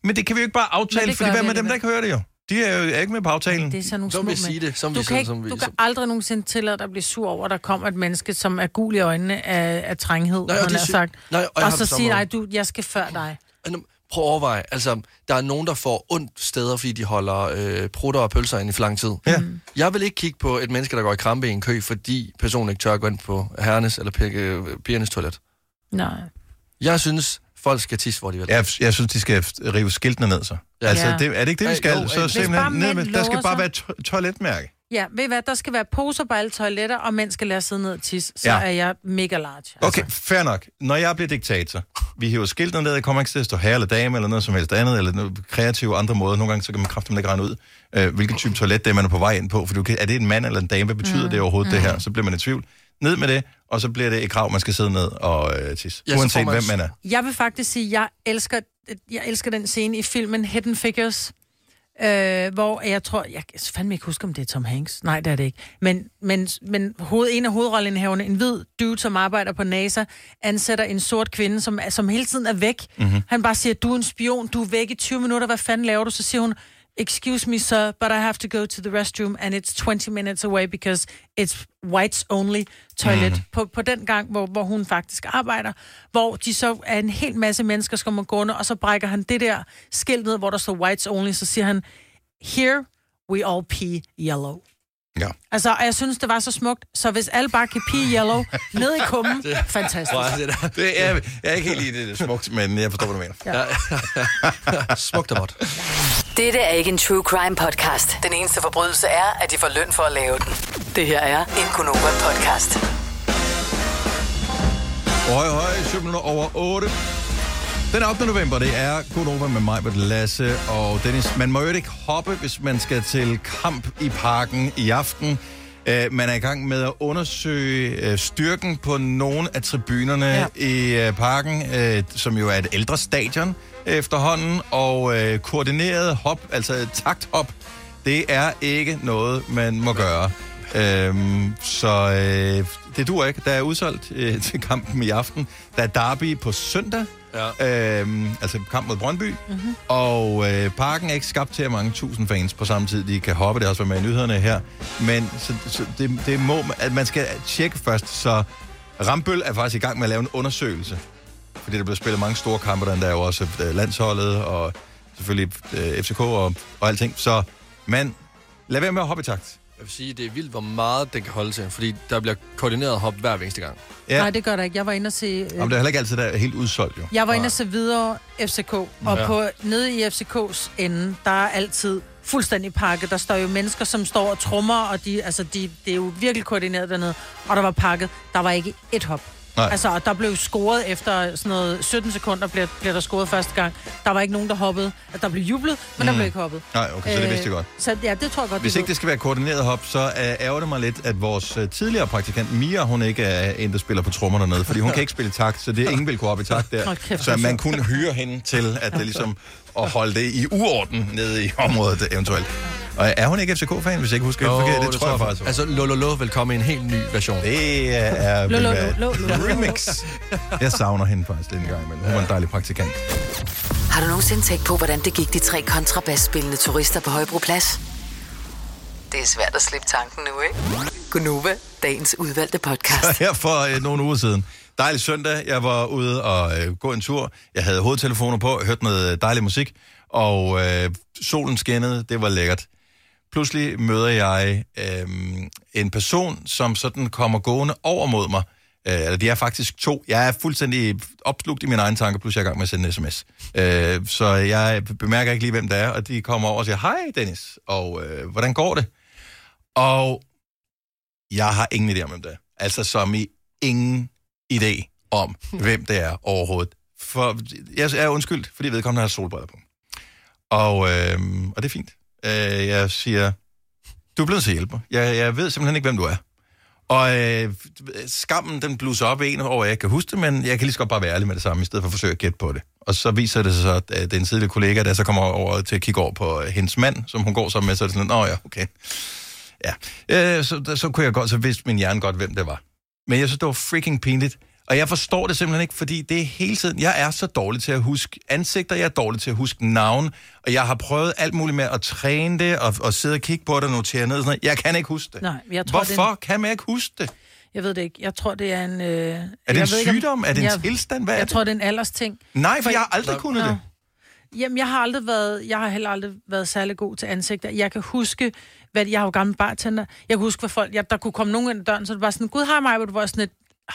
men det kan vi jo ikke bare aftale, det gør hvad med dem, der ikke hører det jo? De er jo er ikke med på aftalen. Det er sådan nogle små vil sige mænd. det, vil du vi kan, sige ikke, som vi- du kan som- aldrig nogensinde tillade dig at blive sur over, at der kommer et menneske, som er gul i øjnene af, af trænghed, Nej, og det han har sy- sagt. Nej, og og så sige, måde. nej, du, jeg skal før dig. Prøv at overveje, altså, der er nogen, der får ondt steder, fordi de holder øh, prutter og pølser ind i for lang tid. Ja. Jeg vil ikke kigge på et menneske, der går i krampe i en kø, fordi personen ikke tør at gå ind på herrenes eller øh, pigernes toilet. Nej. Jeg synes, folk skal tisse, hvor de vil. Jeg, jeg synes, de skal rive skiltene ned, så. Ja. Altså, det, er det ikke det, vi skal? jo, så hvis simpelthen bare ned med, der skal bare sig- være to- toiletmærke. Ja, ved I hvad, der skal være poser på alle toiletter, og mænd skal at sidde ned og tisse, så Ja. er jeg mega large. Okay, fair nok. Når jeg bliver diktator, vi hiver skiltene ned, jeg kommer ikke til at stå herre eller dame, eller noget som helst andet, eller noget kreative andre måder. Nogle gange så kan man kraftigt ikke regne ud, øh, hvilken type toilet det er, man er på vej ind på. For du kan, er det en mand eller en dame? Hvad betyder mm. det overhovedet, mm. det her? Så bliver man i tvivl. Ned med det, og så bliver det et krav, man skal sidde ned og øh, tisse. Ja, Uanset man- hvem man er. Jeg vil faktisk sige, at jeg elsker, jeg elsker den scene i filmen Hidden Figures, øh, hvor jeg tror, jeg kan fandme ikke huske, om det er Tom Hanks. Nej, det er det ikke. Men, men, men hoved, en af hovedrollenhaverne, en hvid dude, som arbejder på NASA, ansætter en sort kvinde, som, som hele tiden er væk. Mhm. Mm-hmm. Han bare siger, du er en spion, du er væk i 20 minutter, hvad fanden laver du? Så siger hun, excuse me sir, but I have to go to the restroom, and it's 20 minutes away, because it's whites only toilet. Mm. På, på den gang, hvor, hvor hun faktisk arbejder, hvor de så er en hel masse mennesker, skal man gående, og så brækker han det der skilt ned, hvor der står whites only, så siger han, here we all pee yellow. Ja. Altså, og jeg synes, det var så smukt, så hvis alle bare kan pee yellow ned i kummen, fantastisk. Prøv at se der. Det er, jeg er ikke helt i det, det er smukt, men jeg forstår, hvad du mener. Ja. Smukt og godt. Dette er ikke en true crime podcast. Den eneste forbrydelse er, at de får løn for at lave den. Det her er en Gunova podcast. Høj, høj, 7 minutter over 8. Den 8. november, det er Godova med mig, med Lasse og Dennis. Man må jo ikke hoppe, hvis man skal til kamp i parken i aften. Uh, man er i gang med at undersøge uh, styrken på nogle af tribunerne ja. i uh, parken, uh, som jo er et ældre stadion efterhånden, og uh, koordineret hop, altså takthop, det er ikke noget, man må gøre. Øhm, så øh, det duer ikke. Der er udsolgt øh, til kampen i aften. Der er derby på søndag. Ja. Øhm, altså kamp mod Brøndby. Mm-hmm. Og øh, parken er ikke skabt til, at mange tusind fans på samme tid de kan hoppe. Det har også været med i nyhederne her. Men så, så det, det må, at man skal tjekke først. Så Rambøl er faktisk i gang med at lave en undersøgelse. Fordi der bliver spillet mange store kampe, der er jo også øh, landsholdet og selvfølgelig øh, FCK og, og alting. Så man, lad være med at hoppe i takt. Jeg vil sige, det er vildt, hvor meget den kan holde til, fordi der bliver koordineret hop hver eneste gang. Ja. Nej, det gør der ikke. Jeg var inde og se... Øh, Jamen, det er heller ikke altid, der er helt udsolgt, jo. Jeg var inde og se videre FCK, og Ja. på, nede i FCK's ende, der er altid fuldstændig pakket. Der står jo mennesker, som står og trummer, og de, altså, de, det er jo virkelig koordineret dernede. Og der var pakket. Der var ikke et hop. Nej. Altså, og der blev scoret efter sådan noget 17 sekunder, blev, blev der scoret første gang. Der var ikke nogen, der hoppede. Der blev jublet, men mm. der blev ikke hoppet. Nej, okay, så det vidste jeg godt. Så ja, det tror jeg godt, Hvis ikke det skal være koordineret hop, så uh, ærger det mig lidt, at vores uh, tidligere praktikant Mia, hun ikke er en, der spiller på trommer dernede, fordi hun kan ikke spille takt, så det er ingen vil kunne op i takt der. Kæft, så man kunne hyre hende til at det ligesom at holde det i uorden nede i området eventuelt. Og er hun ikke FCK-fan, hvis jeg ikke husker helt forkert? Det, tror jeg faktisk. Altså, Lololo vil komme i en helt ny version. Det er... Remix. Jeg savner hende faktisk lidt en gang imellem. Hun var en dejlig praktikant. Har du nogensinde tænkt på, hvordan det gik de tre kontrabasspillende turister på Højbroplads? Det er svært at slippe tanken nu, ikke? Gunova, dagens udvalgte podcast. her for øh, nogle uger siden. Dejlig søndag. Jeg var ude og øh, gå en tur. Jeg havde hovedtelefoner på, hørte noget dejlig musik, og øh, solen skinnede. Det var lækkert. Pludselig møder jeg øh, en person, som sådan kommer gående over mod mig. Øh, eller de er faktisk to. Jeg er fuldstændig opslugt i mine egne tanker, plus jeg er i gang med at sende en sms. Øh, så jeg bemærker ikke lige, hvem det er, og de kommer over og siger, hej Dennis, og øh, hvordan går det? Og jeg har ingen idé om, hvem det er. Altså som i ingen idé om, hvem det er overhovedet. For jeg er undskyldt, fordi vedkommende har solbriller på. Og, øh, og det er fint. Øh, jeg siger, du er blevet til at hjælpe mig. Jeg, jeg ved simpelthen ikke, hvem du er. Og øh, skammen, den bluser op i en over, jeg kan huske det, men jeg kan lige så godt bare være ærlig med det samme, i stedet for at forsøge at gætte på det. Og så viser det sig så, at øh, det er en tidligere kollega, der så kommer over til at kigge over på øh, hendes mand, som hun går sammen med, så er det sådan, nå ja, okay. Ja, øh, så, så kunne jeg godt, så vidste min hjerne godt, hvem det var. Men jeg synes, det var freaking pinligt. Og jeg forstår det simpelthen ikke, fordi det er hele tiden... Jeg er så dårlig til at huske ansigter, jeg er dårlig til at huske navn, og jeg har prøvet alt muligt med at træne det, og, og sidde og kigge på det og notere ned. og Sådan noget. Jeg kan ikke huske det. Nej, jeg tror, Hvorfor det kan man ikke huske det? Jeg ved det ikke. Jeg tror, det er en... Øh, Er det jeg en ved ikke, om- sygdom? Er det en jeg, tilstand? Hvad er jeg det? tror, det er en aldersting. Nej, for jeg har aldrig kunnet det. Jamen, jeg har aldrig været, jeg har heller aldrig været særlig god til ansigter. Jeg kan huske, hvad, jeg har jo gammel bartender. Jeg kan huske, hvad folk, jeg, der kunne komme nogen ind ad døren, så det var sådan, gud, hej mig, hvor du var sådan et, "Ah,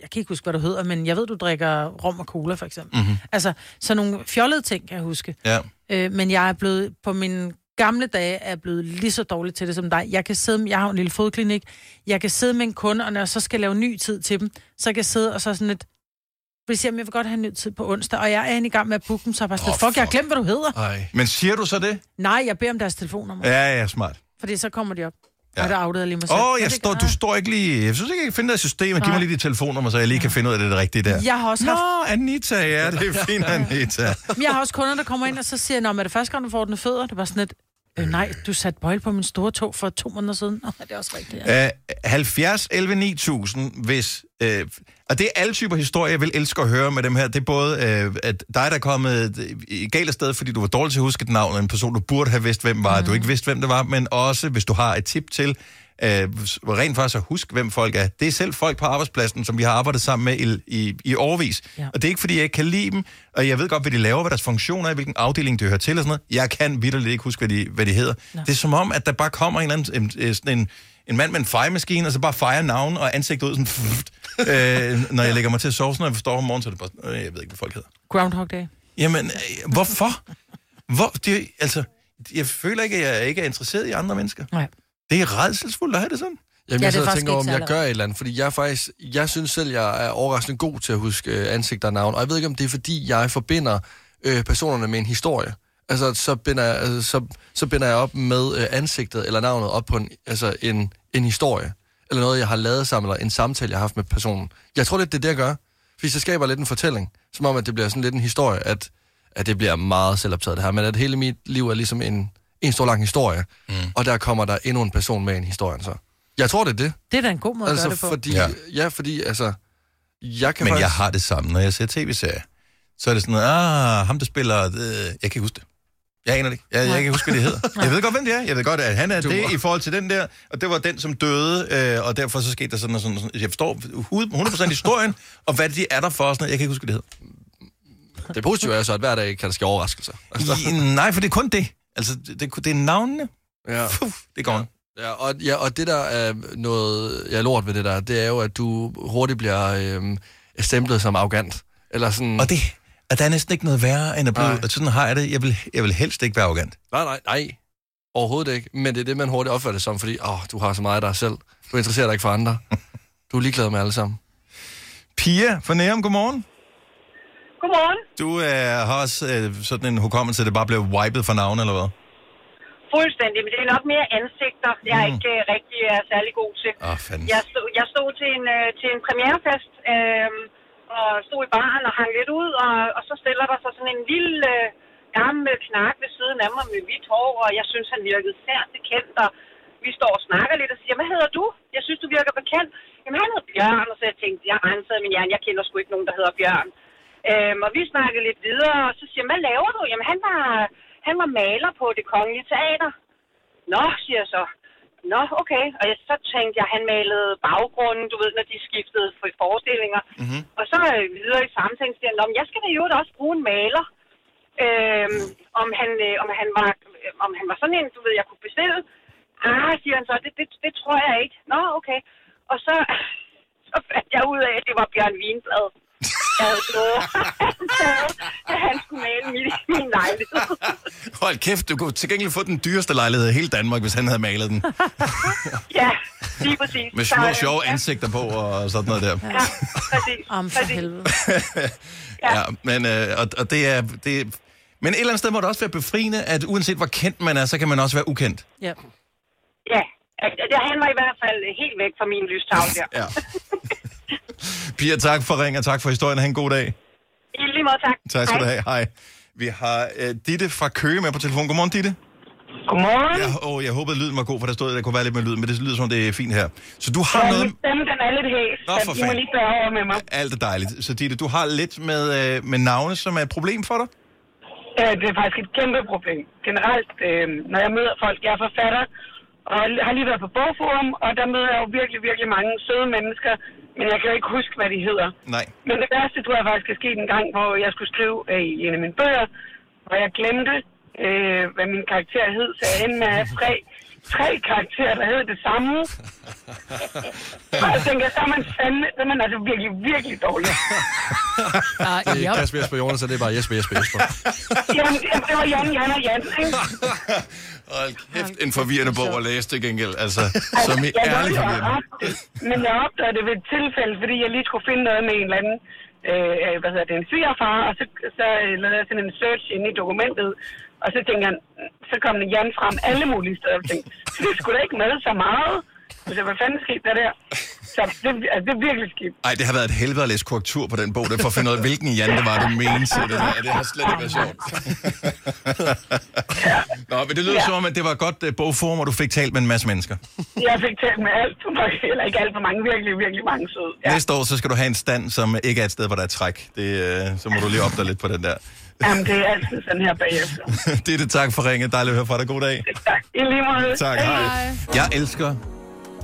jeg kan ikke huske, hvad du hedder, men jeg ved, du drikker rom og cola, for eksempel. Mhm. Altså, så nogle fjollede ting, kan jeg huske. Ja. Øh, men jeg er blevet, på mine gamle dage, er blevet lige så dårlig til det som dig. Jeg kan sidde, med- jeg har en lille fodklinik, jeg kan sidde med en kunde, og når jeg så skal lave ny tid til dem, så kan jeg sidde og så sådan lidt, hvis jeg, jeg vil godt have en ny tid på onsdag, og jeg er inde i gang med at booke dem, så er jeg bare sådan, oh, fuck, jeg har glemt, hvad du hedder. Ej. Men siger du så det? Nej, jeg beder om deres telefonnummer, Ja, ja, smart. fordi så kommer de op. Ja. Og der jeg lige mig selv. Åh, oh, jeg det står, du står ikke lige... Jeg synes ikke, jeg kan finde det system. Giv mig lige dit telefonnummer, så jeg lige kan finde ud af det, det rigtige der. Jeg har også Nå, haft... Anita, ja, det er fint, Anita. Men jeg har også kunder, der kommer ind og så siger, Nå, men er det første gang, du får den fødder? Det var sådan et, øh, nej, du satte bøjle på min store tog for to måneder siden. Nå, det er også rigtigt, ja. Uh, 70 11 9000, hvis... Uh, og det er alle typer historier, jeg vil elske at høre med dem her. Det er både uh, at dig, der er kommet øh, i galt sted, fordi du var dårlig til at huske et navn af en person, du burde have vidst, hvem var, mm. du ikke vidste, hvem det var, men også, hvis du har et tip til, uh, rent faktisk at huske, hvem folk er. Det er selv folk på arbejdspladsen, som vi har arbejdet sammen med i, i, i årvis. Ja. Og det er ikke, fordi jeg ikke kan lide dem, og jeg ved godt, hvad de laver, hvad deres funktioner er, hvilken afdeling de hører til og sådan noget. Jeg kan vitterligt ikke huske, hvad de, hvad de hedder. Nå. Det er som om, at der bare kommer en, eller anden, en, en, sådan en, en mand med en fejemaskine, og så bare fejrer navn og ansigt ud, sådan, øh, når jeg lægger mig til at sove, når jeg forstår om morgenen, så er det bare, øh, jeg ved ikke, hvad folk hedder. Groundhog Day. Jamen, øh, hvorfor? Hvor, det, altså, jeg føler ikke, at jeg ikke er interesseret i andre mennesker. Nej. Det er redselsfuldt at have det sådan. Jamen, Ja, jeg er sidder og tænker om jeg gør et eller andet, fordi jeg faktisk, jeg synes selv, jeg er overraskende god til at huske øh, ansigter og navn, og jeg ved ikke, om det er, fordi jeg forbinder øh, personerne med en historie. Altså, så binder, jeg, altså, så, så binder jeg op med øh, ansigtet eller navnet op på en, altså, en, en historie, eller noget, jeg har lavet sammen, eller en samtale, jeg har haft med personen. Jeg tror lidt, det er det, jeg gør, fordi så skaber lidt en fortælling, som om, at det bliver sådan lidt en historie, at, at det bliver meget selvoptaget det her, men at hele mit liv er ligesom en, en stor lang historie, mm. og der kommer der endnu en person med i en historie, så. Jeg tror, det er det. Det er da en god måde altså, at gøre det på. Fordi, ja. ja, fordi, altså, jeg kan Men faktisk... jeg har det samme, når jeg ser tv-serier. Så er det sådan noget, ah, ham der spiller, øh, jeg kan ikke huske det. Jeg aner det ikke. Jeg, jeg kan huske, hvad det hedder. Jeg ved godt, hvem det er. Jeg ved godt, at han er Du det i forhold til den der, og det var den, som døde, øh, og derfor så skete der sådan og sådan. og sådan. Jeg forstår 100% historien, og hvad de er der for, og sådan noget. Jeg kan ikke huske, hvad det hedder. Det positive er så, at hver dag kan der ske overraskelser. Altså, I, nej, for det er kun det. Altså, det, det, det er navnene. ja. Puh, det går ja. Ja, og, ja, og det der er noget, jeg er lort ved det der, det er jo, at du hurtigt bliver øhm, stemplet som arrogant. Eller sådan... Og det, og der er næsten ikke noget værre, end at blive... Nej. Og sådan har jeg det. Jeg vil, jeg vil helst ikke være arrogant. Nej, nej, nej. Overhovedet ikke. Men det er det, man hurtigt opfatter det som, fordi åh, du har så meget af dig selv. Du interesserer dig ikke for andre. Du er ligeglad med alle sammen. Pia fra Nærum, godmorgen. Godmorgen. Du øh, har også øh, sådan en hukommelse, at det bare blev wipet for navn, eller hvad? Fuldstændig, men det er nok mere ansigter, jeg Mm. ikke uh, rigtig er særlig god til. Åh, oh, fanden. Jeg stod, jeg stod til, en, uh, til en premierefest, øh, og stod i baren og hang lidt ud, og, og så stiller der sig sådan en lille øh, gammel knak ved siden af mig med hvidt hår, og jeg synes, han virkede særligt kendt, og vi står og snakker lidt og siger, hvad hedder du? Jeg synes, du virker bekendt. Jamen, han hedder Bjørn, og så jeg tænkte, jeg rensede min hjerne, jeg kender sgu ikke nogen, der hedder Bjørn. Øhm, og vi snakkede lidt videre, og så siger jeg, hvad laver du? Jamen, han var, han var maler på det kongelige teater. Nå, siger jeg så. Nå, okay. Og jeg, så tænkte jeg, han malede baggrunden, du ved, når de skiftede for forestillinger. Mm-hmm. Og så øh, videre i samtalen siger han, "Nå, men jeg skal da jo også bruge en maler. Øhm, om, han, øh, om, han var, øh, om han var sådan en, du ved, jeg kunne bestille. Ah, siger han så, det, det, det tror jeg ikke. Nå, okay. Og så, så fandt jeg ud af, at det var Bjørn Wienblad. Jeg havde stået, at han skulle male min, min lejlighed. Hold kæft, du kunne til gengæld få den dyreste lejlighed i hele Danmark, hvis han havde malet den. Ja, lige præcis. Med Så, små, øh, sjove ansigter på og sådan noget der. Ja, præcis. Om for helvede. Ja, men, øh, og, og det er... Det, er- men et eller andet sted må det også være befriende, at uanset hvor kendt man er, så kan man også være ukendt. Ja. Ja, han var i hvert fald helt væk fra min lystavle der. Ja. Pia, tak for ring, og tak for historien. Ha' en god dag. I lige måde, tak. Tak skal du have. Hej. Vi har øh, Ditte fra Køge med på telefon. Godmorgen, Ditte. Godmorgen. Jeg, åh, jeg håbede, lyden var god, for der stod, at der kunne være lidt med lyd, men det lyder som, det er fint her. Så du har Ja, noget... min stemme, den er lidt hæs, Nå, så for de må fanden. lige bære over med mig. Alt er dejligt. Så Ditte, du har lidt med, øh, med navne, som er et problem for dig? Øh, det er faktisk et kæmpe problem. Generelt, øh, når jeg møder folk, jeg er forfatter, og har lige været på Bogforum, og der møder jeg jo virkelig, virkelig mange søde mennesker, men jeg kan jo ikke huske, hvad de hedder. Nej. Men det værste, tror jeg faktisk er sket en gang, hvor jeg skulle skrive øh, i en af mine bøger, hvor jeg glemte, øh, hvad min karakter hed, så jeg endte med at have tre, tre karakterer, der hed det samme. Og jeg tænker, så er man fandme, så er man altså virkelig, virkelig dårlig. Det er ikke Kasper Jesper Jonas, så det er bare Jesper Jesper Jesper. Jamen, jamen, det var Jan, Jan og Jan, ikke? Hold kæft, en forvirrende bog at læse til gengæld. Altså, som i jeg ærlig jeg forvirrende. opdagede- Men jeg opdagede det ved et tilfælde, fordi jeg lige skulle finde noget med en eller anden, øh, øh, hvad hedder det, en svigerfar, og så, så øh, lavede jeg sådan en search inde i dokumentet, og så tænkte jeg, så kom den frem alle mulige steder, og jeg tænkte, det skulle da ikke med så meget. Så hvad fanden skete der der? Så det, altså, det er virkelig skidt. Ej, det har været et helvede at læse korrektur på den bog, det er for at finde ud af, hvilken Jan det var, du mente det der. Det har slet ikke været sjovt. Nå, men det lyder Ja. som om, at det var godt uh, bogforum, og du fik talt med en masse mennesker. Jeg fik talt med alt for mange, eller ikke alt for mange, virkelig, virkelig mange søde. Ja. Næste år, så skal du have en stand, som ikke er et sted, hvor der er træk. Det, uh, så må du lige opdage lidt på den der. Jamen, det er altid sådan her bagefter. det er det, tak for ringet. Dejligt at høre fra dig. God dag. Tak. I lige måde. Tak, hej. Jeg elsker,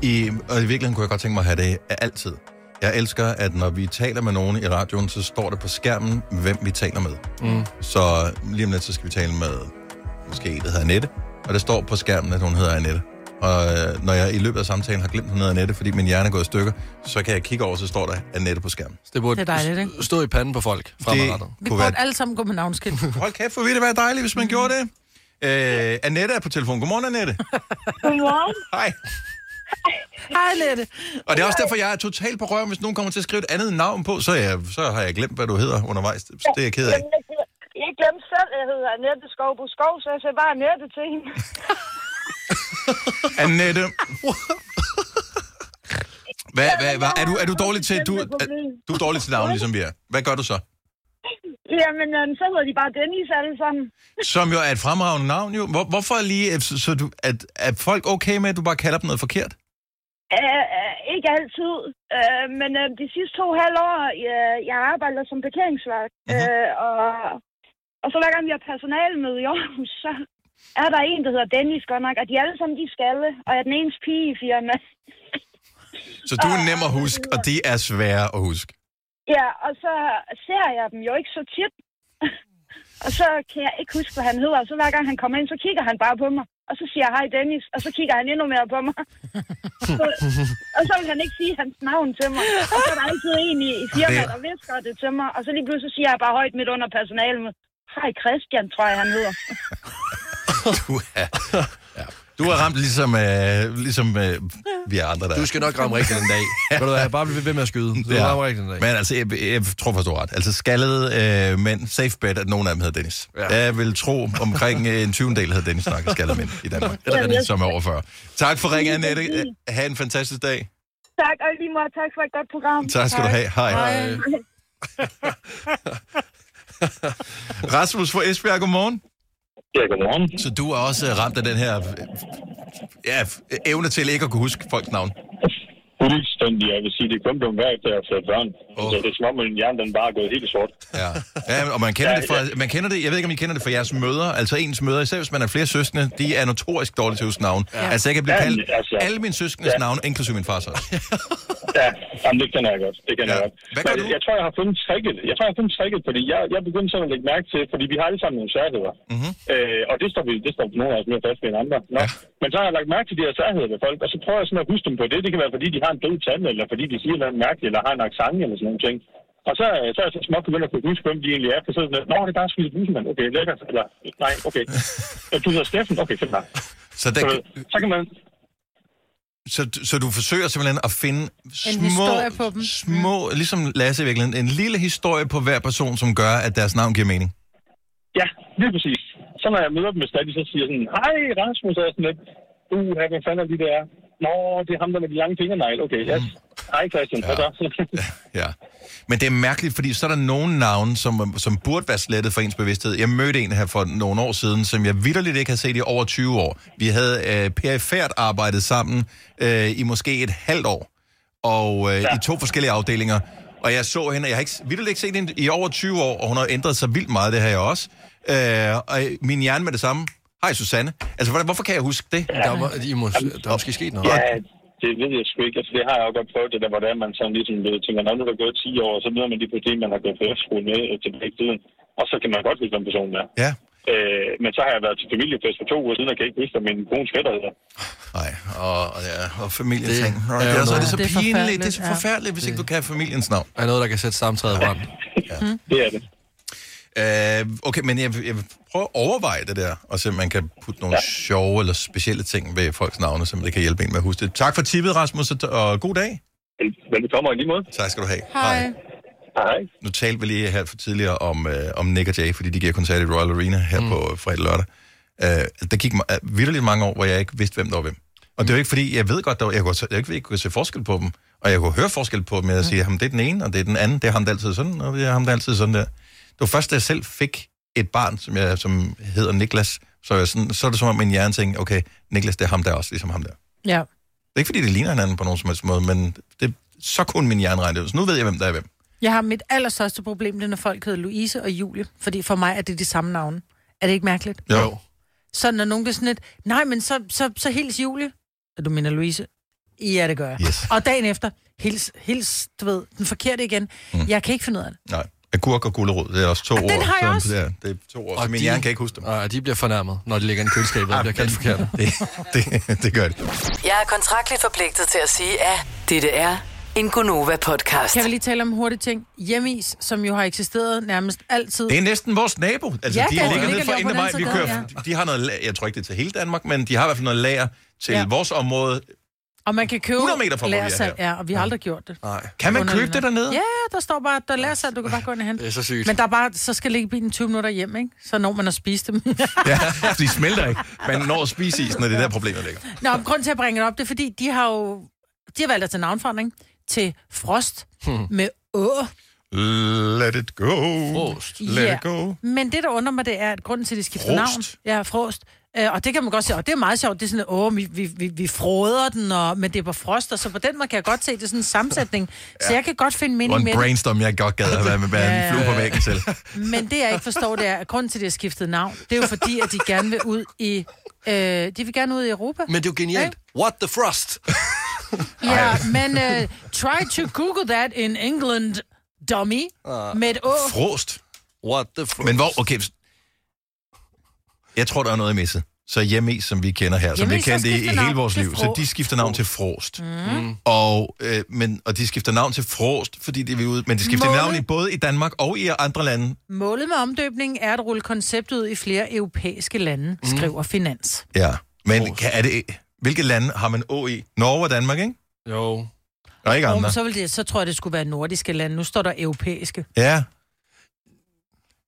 i, og i virkeligheden kunne jeg godt tænke mig at have det altid. Jeg elsker, at når vi taler med nogen i radioen, så står det på skærmen, hvem vi taler med. Mm. Så lige om lidt, så skal vi tale med måske en, der hedder Annette. Og det står på skærmen, at hun hedder Annette. Og øh, når jeg i løbet af samtalen har glemt, hun hedder Annette, fordi min hjerne er gået i stykker, så kan jeg kigge over, så står der Annette på skærmen. Det burde Det er dejligt, ikke? stå i panden på folk fremadrettet. Vi kunne burde være- alle sammen gå med navnskilt. Hold kæft, hvor ville det være dejligt, hvis man gjorde det. Øh, Annette er på telefon. Godmorgen, Annette. Godmorgen. Hej. Hej, Lette. Og det er også derfor, jeg er totalt på røven, hvis nogen kommer til at skrive et andet navn på, så, jeg, så har jeg glemt, hvad du hedder undervejs. Så det er jeg ked af. Jeg, jeg glemte selv, at jeg hedder Annette Skovbo Skov, så jeg sagde bare Annette til hende. Annette. Hvad, hvad, hvad, er, du, er du dårlig til, du, er, du er dårlig til navn, ligesom vi er. Hvad gør du så? Jamen, øhm, så hedder de bare Dennis alle sammen. Som jo er et fremragende navn, jo. Hvor, hvorfor lige, så, så du, at, er folk okay med, at du bare kalder dem noget forkert? Uh, uh, ikke altid, uh, men uh, de sidste to halvår, uh, jeg arbejder som parkeringsvagt, uh, og, og så hver gang vi har personalemøde i Aarhus, så er der en, der hedder Dennis godt nok, og de er alle sammen de skalle, og jeg er den eneste pige i firmaet. Så du er nem at huske, og de er svære at huske. Ja, og så ser jeg dem jo ikke så tit. og så kan jeg ikke huske, hvad han hedder. Og så hver gang han kommer ind, så kigger han bare på mig. Og så siger jeg, hej Dennis. Og så kigger han endnu mere på mig. så, og så vil han ikke sige hans navn til mig. Og så er der altid en i, i firmaet, der visker det til mig. Og så lige pludselig siger jeg bare højt midt under personalet. Hej Christian, tror jeg, han hedder. Du er, ja. du er ramt ligesom, øh, ligesom øh, vi er andre der. Du skal nok ramme rigtigt en dag. Ved du hvad, bare blive ved med at skyde. Du Ja. rammer rigtigt en dag. Men altså, jeg, jeg tror faktisk, du har ret. Altså, skaldede øh, mænd, safe bet, at nogen af dem hedder Dennis. Ja. Jeg vil tro, omkring øh, en 20. del hedder Dennis nok skaldede mænd i Danmark. Eller som er over 40. Tak for ringen, Annette. Øh, Ha' en fantastisk dag. Tak, og lige måde tak for et godt program. Tak skal du have. Hej. Rasmus fra Esbjerg, godmorgen. Ja, godmorgen. Så du er også ramt af den her ja, evne til ikke at kunne huske folks navn. Fuldstændig. Jeg vil sige, det er kun blevet værd efter at have fået børn. Oh. Så det er som om, at min hjerne den bare er gået helt sort. Ja. Ja, og man kender, Ja, det fra, man kender det, jeg ved ikke, om I kender det fra jeres mødre, altså ens mødre, især hvis man er flere søskende, de er notorisk dårlige til at huske navn. Ja. Altså, jeg kan blive Ja, kaldt altså- alle mine søskendes Ja. navne, inklusive min fars også. Ja, jamen, det kender jeg godt. Det kender ja. jeg godt. Hvad gør Men du? Jeg tror, jeg har fundet tricket. Jeg tror, jeg har fundet tricket, fordi jeg, jeg begyndte sådan at lægge mærke til, fordi vi har alle sammen nogle særheder. Mm-hmm. Øh, og det står, vi, det står nogle af os mere fast ved end andre. Nå. Ja. Men så har jeg lagt mærke til de her særheder ved folk, og så prøver jeg sådan at huske dem på det. Det kan være, fordi de har en død tand, eller fordi de siger noget mærkeligt, eller har en accent, eller sådan nogle ting. Og så, så er jeg så småt begyndt at kunne huske, hvem de egentlig er. For så er det Nå, det er bare Svise Busemand. Okay, lækkert. Eller, nej, okay. Øh, Du hedder Steffen. Okay, fedt nok. Så, der, Så, så kan man... så, så du forsøger simpelthen at finde små, historie på dem. små, ligesom Lasse i virkeligheden, en lille historie på hver person, som gør, at deres navn giver mening. Ja, lige præcis. Så når jeg møder dem med stadig, så siger jeg sådan, hej Rasmus, og er sådan lidt, uh, hvad fanden er de der? Nå, det er ham der med de lange fingernegle. Okay, yes. Hej Christian, hvad så? Ja. Men det er mærkeligt, fordi så er der nogle navne, som, som burde være slettet for ens bevidsthed. Jeg mødte en her for nogle år siden, som jeg vidderligt ikke havde set i over 20 år. Vi havde øh, perifært arbejdet sammen øh, i måske et halvt år, og øh, ja. i to forskellige afdelinger. Og jeg så hende, og jeg har ikke, vidderligt ikke set hende i over 20 år, og hun har ændret sig vildt meget, det har jeg også. Øh, og min hjerne med det samme. Hej Susanne. Altså, hvorfor kan jeg huske det? Der, var, I må, der er måske sket noget. Ja, det ved jeg sgu ikke. Altså, det har jeg jo godt prøvet, det der, hvordan man sådan ligesom tænker, når nu er der gået 10 år, så møder man lige pludselig, en, man har gået på efterskole med øh, tilbage i tiden. Og så kan man godt huske, hvem personen er. Ja. Øh, men så har jeg været til familiefest for to uger siden, og kan ikke huske, hvad min kones fætter hedder. Nej, og, og, ja, og familieting. Det Det, så er det noget. så Det er pinligt. forfærdeligt, Det er så ja. forfærdeligt, hvis ikke du kan have familiens navn. Er noget, der kan sætte samtrædet i brand. Det er det. Uh, okay, men jeg, vil- jeg vil prøve at overveje det der, og se om man kan putte nogle ja. sjove eller specielle ting ved folks navne, som det kan hjælpe en med at huske det. Tak for tippet, Rasmus, og, og god dag. Velkommen i lige måde. Tak skal du have. Hej. Hej. Nu talte vi lige her for tidligere om, øh, om Nick og Jay, fordi de giver koncert i Royal Arena her mm. på fredag lørdag. Uh, der gik uh, vidderligt mange år, hvor jeg ikke vidste, hvem der var hvem. Og det er jo ikke fordi, jeg ved godt, der var, jeg, kunne, jeg, kunne, jeg kunne se forskel på dem, og jeg kunne høre forskel på dem, jeg siger, ham det er den ene, og det er den anden, det er ham, der altid sådan, og det er ham, der altid sådan der. Det var først, da jeg selv fik et barn, som, jeg, som hedder Niklas, så, er jeg sådan, så er det som om min hjerne tænkte, okay, Niklas, det er ham der også, ligesom ham der. Det Ja. er ikke fordi, det ligner hinanden på nogen som helst måde, men det, så kunne min hjerne regne det ud. Så nu ved jeg, hvem der er hvem. Jeg har mit allerstørste problem, det er, når folk hedder Louise og Julie. Fordi for mig er det de samme navne. Er det ikke mærkeligt? Jo. Så når nogen bliver sådan lidt, nej, men så, så, så hils Julie. Er du mener Louise? Ja, det gør jeg. Yes. Og dagen efter, hils, hils, du ved, den forkerte igen. Mm. Jeg kan ikke finde ud af det. Nej. Agurk og gulerod, det er også to Og den ord. har jeg så også. Det er, det er to ord, Og så min de- hjerne kan ikke huske dem. Og de bliver fornærmet, når de ligger i en køleskab og bliver kaldt forkert. Det, det, det gør det. Jeg er kontraktligt forpligtet til at sige, at dette er en Gonova-podcast. Kan vi lige tale om hurtige ting? Hjemmeis, som jo har eksisteret nærmest altid. Det er næsten vores nabo. Altså, Ja, de er- ligger det nede ligger for lige på Indre Vej. den Vi kører, De har noget, jeg tror ikke, det er til hele Danmark, men de har i hvert fald noget lager til Ja. vores område. Og man kan købe 100 meter fra, hvor vi er her. Ja, og vi har aldrig gjort det. Nej. Kan man købe det dernede? Ja, der står bare, der er lagersalg, du kan bare gå ind og hente. Det er så sygt. Men der er bare, så skal ligge bilen 20 minutter hjem, ikke? Så når man har spist dem. Ja, de smelter ikke. Man når at spise isen, og det er der problemet ligger. Nå, men grund til at bringe det op, det er fordi, de har jo de har valgt at tage navnforandring til Frost Hmm. med Å. Let it go. Frost. Let Ja. it go. Men det, der undrer mig, det er, at grunden til, at de skifter Frost. navn... Ja, Frost. Øh, og det kan man godt se, og det er meget sjovt. Det er sådan, åh, vi, vi, vi, vi froder den, og, men det er på frost, og så på den måde kan jeg godt se, det er sådan en sammensætning. Så jeg kan godt finde mening en med det. brainstorm, jeg godt gad at være med være en flue på væggen til. Men det, jeg ikke forstår, det er, at grunden til, at de har skiftet navn, det er jo fordi, at de gerne vil ud i... Øh, de vil gerne ud i Europa. Men det er jo genialt. What the frost? Ja, men uh, try to google that in England, dummy, med et å. Frost. What the frost? Men hvor, okay. Jeg tror, der er noget, jeg misset. Så hjemme som vi kender her, som vi Hjemmeis har har kendt i, i skiftet hele navn vores til liv, så de skifter navn til Frost. Mm. Og, øh, men, og de skifter navn til Frost, fordi de vil ud, men de skifter Målet- navn i både i Danmark og i andre lande. Målet med omdøbningen er at rulle konceptet ud i flere europæiske lande, skriver Finans. Ja, men kan, er det, hvilke lande har man Å i? Norge og Danmark, ikke? Jo. Og ikke Og andre. så, vil det, så tror jeg, det skulle være nordiske lande. Nu står der europæiske. Ja.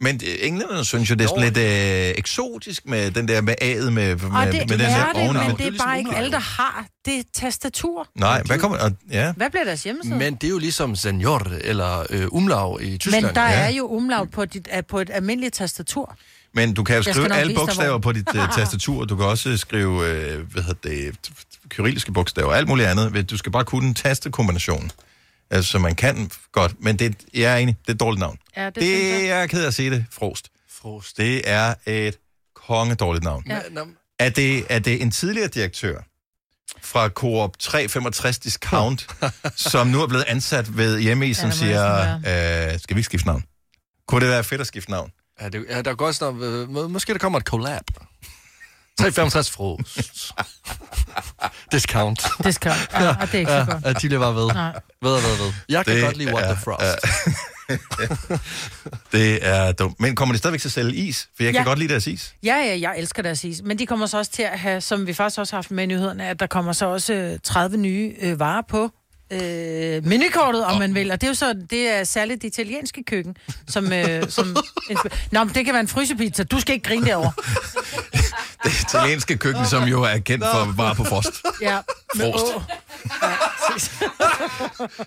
Men øh, englænderne synes jo, det er sådan lidt øh, eksotisk med den der med A'et med, med, Og det med den er der det, men det er bare ikke alle, der har det tastatur. Nej, hvad kommer... Og, ja. Hvad bliver deres hjemmeside? Men det er jo ligesom senior eller øh, umlaug i Tyskland. Men der er jo umlaut på, dit, er på et almindeligt tastatur. Men du kan jo skrive alle bogstaver hvor. på dit uh, tastatur. Du kan også skrive, øh, hvad hedder det, kyrilliske bogstaver, alt muligt andet. Du skal bare kunne en tastekombination. Altså, man kan godt, men det, jeg er enig, det er et dårligt navn. Ja, det, Det, jeg. jeg er ked af at sige det, Frost. Frost. Det er et kongedårligt navn. Ja. Er det, er det en tidligere direktør fra Coop 365 Discount, som nu er blevet ansat ved hjemme som siger, øh, skal vi ikke skifte navn? Kunne det være fedt at skifte navn? Ja, det, ja, der er godt snart, øh, må- måske der kommer et collab. 365 frost. Discount. Discount. Ja, og det er ikke så godt. Ja, de bliver bare ved. Nej. Ved og ved, ved. Jeg kan Det godt lide What er- the Frost. Det er dumt. Men kommer de stadigvæk til at sælge is? For jeg kan Ja. godt lide deres is. Ja, ja, jeg elsker deres is. Men de kommer så også til at have, som vi faktisk også har haft med i nyhederne, at der kommer så også øh, 30 nye øh, varer på øh, menukortet, om man vil. Og det er jo så, det er særligt det italienske køkken, som... Øh, som Nå, men det kan være en frysepizza. Du skal ikke grine derovre. Det italienske køkken, som jo er kendt for bare på frost. Ja, Frost.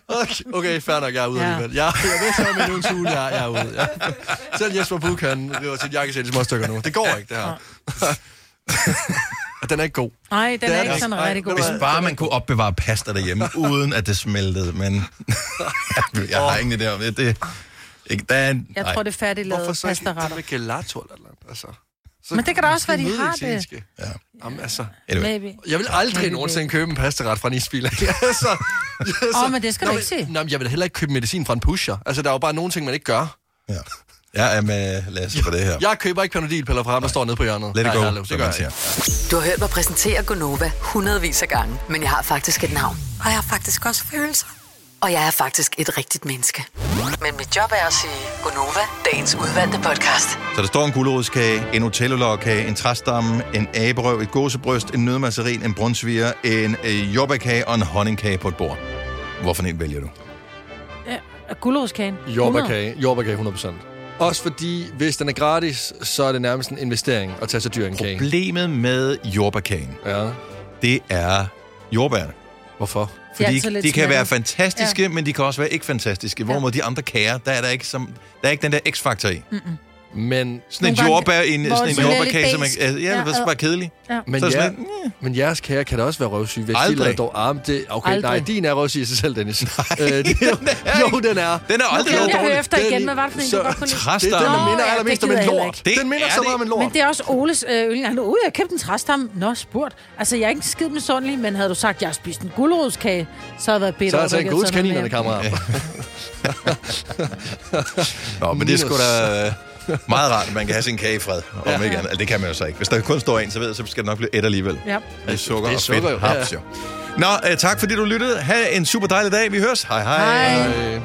Okay, okay, fair nok, jeg er ude Ja. alligevel. Jeg, jeg ved så med nogle ugen, jeg, jeg er ude. Ja. Selv Jesper Buch, han river sit jakkesæt i små stykker nu. Det går ikke, det her. Og den er ikke god. Nej, den Det er er ikke den sådan rigtig god. Hvis bare man kunne opbevare pasta derhjemme, uden at det smeltede, men jeg har ingen idé om det. ikke, der er en, Jeg tror, det er færdiglavet Hvorfor så ikke pastaretter. med gelato eller noget? Altså, så Men det kan da også være, de har det. Ja. Jamen, altså, Anyway. Maybe. jeg vil aldrig Maybe. nogensinde købe en pastaret fra en isbil. altså, Åh, men det skal Nå, du ikke sige. Nå, men jeg vil heller ikke købe medicin fra en pusher. Altså, der er jo bare nogle ting, man ikke gør. Ja. Jeg er med Lasse på det her. Jeg køber ikke panodilpiller fra ham, der står nede på hjørnet. Let it Nej, go, hallo, det gør jeg. Du har hørt mig præsentere Gonova hundredvis af gange, men jeg har faktisk et navn. Og jeg har faktisk også følelser. Og jeg er faktisk et rigtigt menneske. Men mit job er at sige Gonova, dagens udvalgte podcast. Så der står en gulerodskage, en utellologkage, en træstamme, en aberøv, et gåsebryst, en nødmasserin, en brunsviger, en øh, jordbærkage og en honningkage på et bord. Hvorfor en vælger du? Ja, gulerodskagen. Jordbærkage, jordbærkage 100%. Også fordi, hvis den er gratis, så er det nærmest en investering at tage så dyr en kage. Problemet med jordbærkagen, Ja. det er jordbærne. Hvorfor? De Fordi de, de kan være fantastiske, ja. men de kan også være ikke fantastiske. Hvorimod de andre kager, der er der ikke, som, der er ikke den der x-faktor i. Mm-mm. Men Sådan en jordbær i en, sådan det en jordbærkage, er, beige. ja, det er Ja, bare kedelig. Ja. Men, Så jer, sådan men jeres kager kan da også være røvsyge. Hvis Aldrig. de lader dog arm, det, okay, Aldrig. nej, din er røvsyg i sig selv, Dennis. øh, det, er jo, den er. Den er Nu aldrig jeg høre dårligt. efter Den igen, hvad var det for en, så- du godt kunne lide? Det er den, der minder ja, allermest om en jeg lort. Det Den minder er så meget om en lort. Men det er også Oles øh, yndling. Han er ude og købe en træstamme. Nå, spurgt. Altså, jeg er ikke skid misundelig, men havde du sagt, jeg har spist en gulerodskage, så havde jeg været Så bedre. er jeg taget godskaninerne, kammerat. Nå, men det er sgu da øh, meget rart, at man kan have sin kage i fred. Om Ja. ikke andet. Altså, det kan man jo så ikke. Hvis der kun står en, så ved jeg, så skal det nok blive et alligevel. Ja. Det er sukker Det er og sukker fedt. jo, ja. Haps, jo. Nå, øh, tak fordi du lyttede. Ha' en super dejlig dag. Vi høres. Hej hej. Hej. Øh,